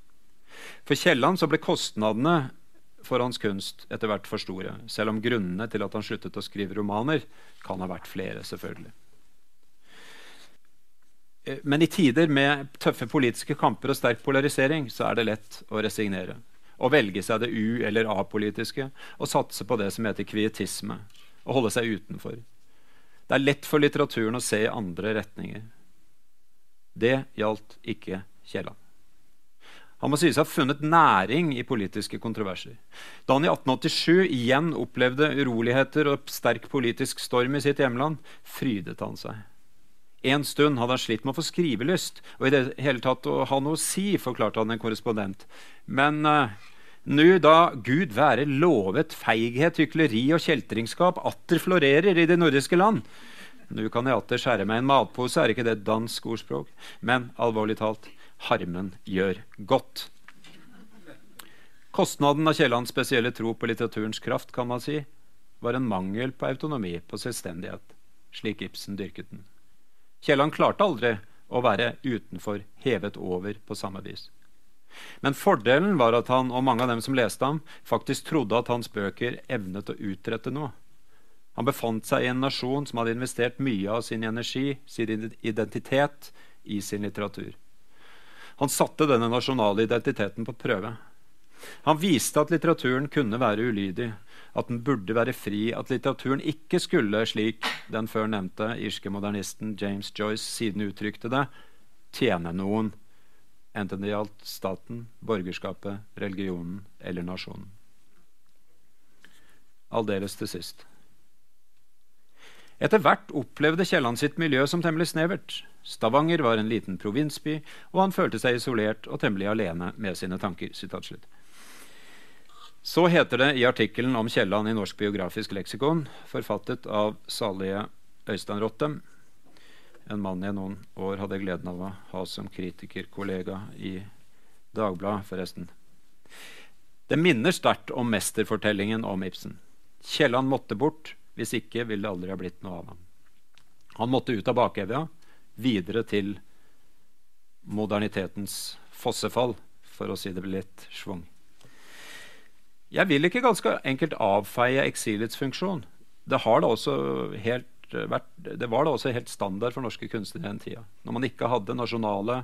For Kielland ble kostnadene for hans kunst etter hvert for store, selv om grunnene til at han sluttet å skrive romaner, kan ha vært flere. selvfølgelig. Eh, men i tider med tøffe politiske kamper og sterk polarisering så er det lett å resignere. Å velge seg det u- eller apolitiske og satse på det som heter kvietisme. Å holde seg utenfor. Det er lett for litteraturen å se i andre retninger. Det gjaldt ikke Kielland. Han må sies å ha funnet næring i politiske kontroverser. Da han i 1887 igjen opplevde uroligheter og sterk politisk storm i sitt hjemland, frydet han seg. En stund hadde han slitt med å få skrivelyst og i det hele tatt å ha noe å si, forklarte han en korrespondent. Men uh, nå da Gud være lovet feighet, hykleri og kjeltringskap atter florerer i de nordiske land Nå kan jeg atter skjære meg en matpose, er ikke det et dansk ordspråk? Men alvorlig talt, harmen gjør godt. Kostnaden av Kiellands spesielle tro på litteraturens kraft kan man si, var en mangel på autonomi, på selvstendighet. slik Ibsen dyrket den. Kielland klarte aldri å være utenfor, hevet over på samme vis. Men fordelen var at han og mange av dem som leste ham, faktisk trodde at hans bøker evnet å utrette noe. Han befant seg i en nasjon som hadde investert mye av sin energi, sin identitet, i sin litteratur. Han satte denne nasjonale identiteten på prøve. Han viste at litteraturen kunne være ulydig, at den burde være fri, at litteraturen ikke skulle, slik den før nevnte irske modernisten James Joyce siden uttrykte det, tjene noen, enten det gjaldt staten, borgerskapet, religionen eller nasjonen. Aldeles til sist. Etter hvert opplevde Kielland sitt miljø som temmelig snevert. Stavanger var en liten provinsby, og han følte seg isolert og temmelig alene med sine tanker. Så heter det i artikkelen om Kielland i Norsk biografisk leksikon, forfattet av salige Øystein Rottem, en mann jeg noen år hadde gleden av å ha som kritikerkollega i Dagbladet, forresten. Det minner sterkt om mesterfortellingen om Ibsen. Kielland måtte bort, hvis ikke ville det aldri ha blitt noe av ham. Han måtte ut av bakevja, videre til modernitetens fossefall, for å si det litt schwung. Jeg vil ikke ganske enkelt avfeie eksilets funksjon. Det, helt, det, var da også helt standard for norske kunstnere den tida. Når man ikke hadde nasjonale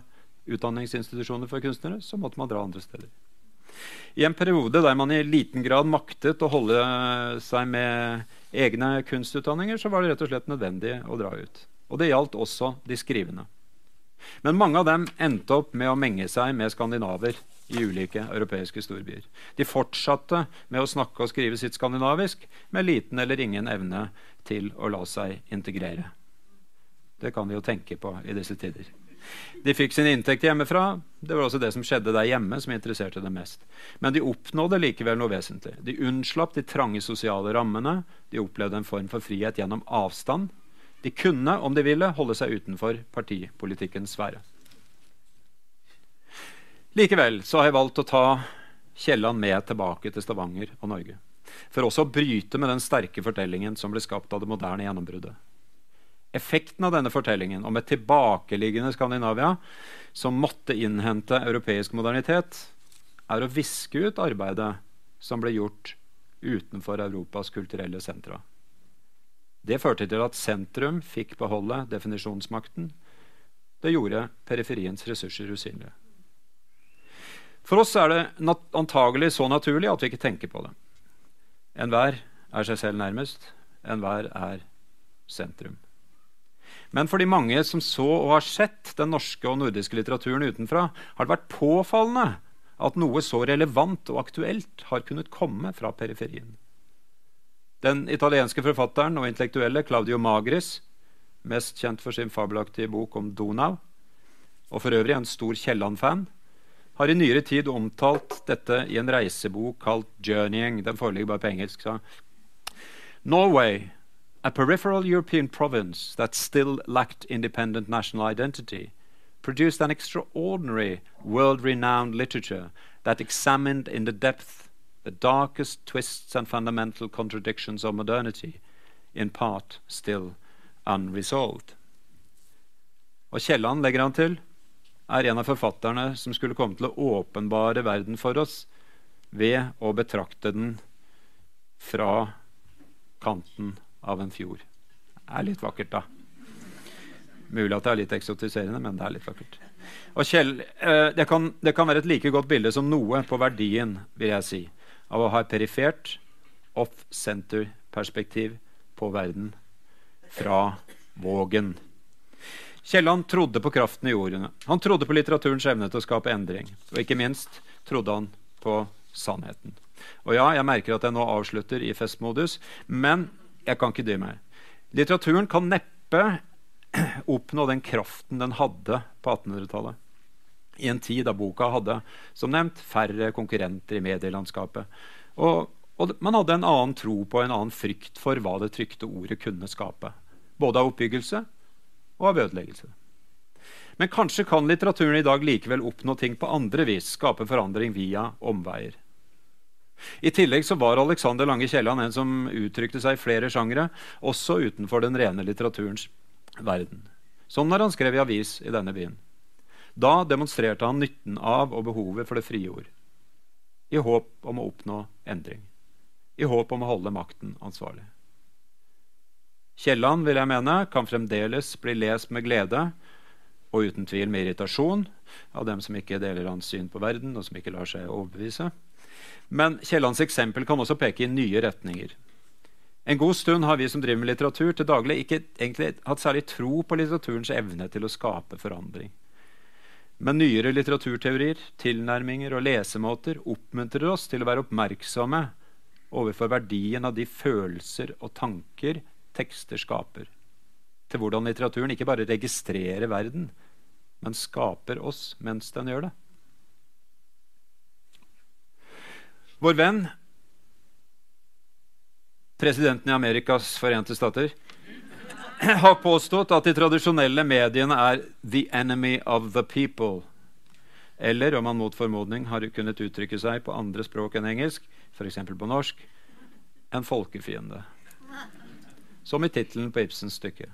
utdanningsinstitusjoner for kunstnere, så måtte man dra andre steder. I en periode der man i liten grad maktet å holde seg med egne kunstutdanninger, så var det rett og slett nødvendig å dra ut. Og det gjaldt også de skrivende. Men mange av dem endte opp med å menge seg med skandinaver i ulike europeiske storbyer. De fortsatte med å snakke og skrive sitt skandinavisk med liten eller ingen evne til å la seg integrere. Det kan vi jo tenke på i disse tider. De fikk sin inntekt hjemmefra. Det var også det som skjedde der hjemme, som interesserte dem mest. Men de oppnådde likevel noe vesentlig. De unnslapp de trange sosiale rammene. De opplevde en form for frihet gjennom avstand. De kunne, om de ville, holde seg utenfor partipolitikkens sfære. Likevel så har jeg valgt å ta Kielland med tilbake til Stavanger og Norge. For også å bryte med den sterke fortellingen som ble skapt av det moderne gjennombruddet. Effekten av denne fortellingen om et tilbakeliggende Skandinavia som måtte innhente europeisk modernitet, er å viske ut arbeidet som ble gjort utenfor Europas kulturelle sentra. Det førte til at sentrum fikk beholde definisjonsmakten. Det gjorde periferiens ressurser usynlige. For oss er det antagelig så naturlig at vi ikke tenker på det. Enhver er seg selv nærmest. Enhver er sentrum. Men for de mange som så og har sett den norske og nordiske litteraturen utenfra, har det vært påfallende at noe så relevant og aktuelt har kunnet komme fra periferien. Den italienske forfatteren og intellektuelle Claudio Magris, mest kjent for sin fabelaktige bok om Donau, og for øvrig en stor Kielland-fan, har i nyere tid omtalt dette i en reisebok kalt 'Journeying'. Den foreligger bare på engelsk. Så. Norway a peripheral European province that still lacked independent national identity, produced an extraordinary world renowned literature that examined in the depth the darkest twists and fundamental contradictions of modernity, in part still unresolved. Og Kielland, legger han til, er en av forfatterne som skulle komme til å åpenbare verden for oss ved å betrakte den fra kanten av en fjord. Det er litt vakkert, da. Mulig at det er litt eksotiserende, men det er litt vakkert. Og Kjell, eh, det, kan, det, kan, være et like godt bilde som noe på verdien vil jeg si, av å ha et perifert, off-center-perspektiv på verden fra Vågen. Kielland trodde på kraften i ordene. Han trodde på litteraturens evne til å skape endring. Og ikke minst trodde han på sannheten. Og ja, jeg merker at jeg nå avslutter i festmodus, men jeg kan ikke dy meg. Litteraturen kan neppe oppnå den kraften den hadde på 1800-tallet. I en tid da boka hadde som nevnt, færre konkurrenter i medielandskapet. Og, og, man hadde en annen tro på, en annen frykt for hva det trykte ordet kunne skape. Både av oppbyggelse og av ødeleggelse. Men kanskje kan litteraturen i dag likevel oppnå ting på andre vis, skape forandring via omveier. I tillegg så var Alexander Lange Kielland en som uttrykte seg i flere sjangere, også utenfor den rene litteraturens verden. Sånn har han skrevet i avis i denne byen. Da demonstrerte han nytten av og behovet for det frie ord. I håp om å oppnå endring. I håp om å holde makten ansvarlig. Kielland vil jeg mene, kan fremdeles bli lest med glede og uten tvil med irritasjon av dem som ikke deler hans syn på verden, og som ikke lar seg overbevise. Men Kiellands eksempel kan også peke i nye retninger. En god stund har vi som driver med litteratur, til daglig ikke egentlig hatt særlig tro på litteraturens evne til å skape forandring. Men nyere litteraturteorier, tilnærminger og lesemåter oppmuntrer oss til å være oppmerksomme overfor verdien av de følelser og tanker tekster skaper. Til hvordan litteraturen ikke bare registrerer verden, men skaper oss mens den gjør det. Vår venn, presidenten i Amerikas forente stater, [CLEARS THROAT] har påstått at de tradisjonelle mediene er 'the enemy of the people'. Eller om han mot formodning har kunnet uttrykke seg på andre språk enn engelsk, f.eks. på norsk, en folkefiende. Som i tittelen på Ibsens stykke.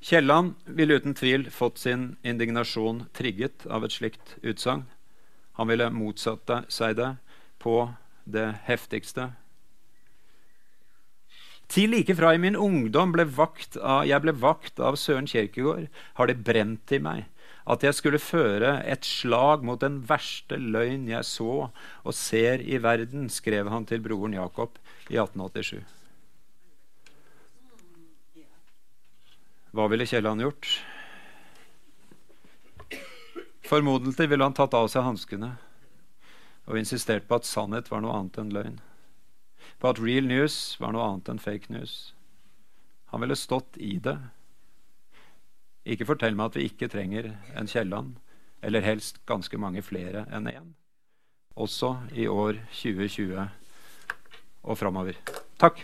Kielland ville uten tvil fått sin indignasjon trigget av et slikt utsagn. Han ville motsatt seg det på det heftigste til like fra i min ungdom ble vakt av, jeg ble vakt av Søren Kierkegaard, har det brent i meg at jeg skulle føre et slag mot den verste løgn jeg så og ser i verden, skrev han til broren Jakob i 1887. Hva ville Kielland gjort? Formodentlig ville han tatt av seg hanskene og insistert på at sannhet var noe annet enn løgn på at real news var noe annet enn fake news. Han ville stått i det. Ikke fortell meg at vi ikke trenger en Kielland, eller helst ganske mange flere enn én. Også i år 2020 og framover. Takk.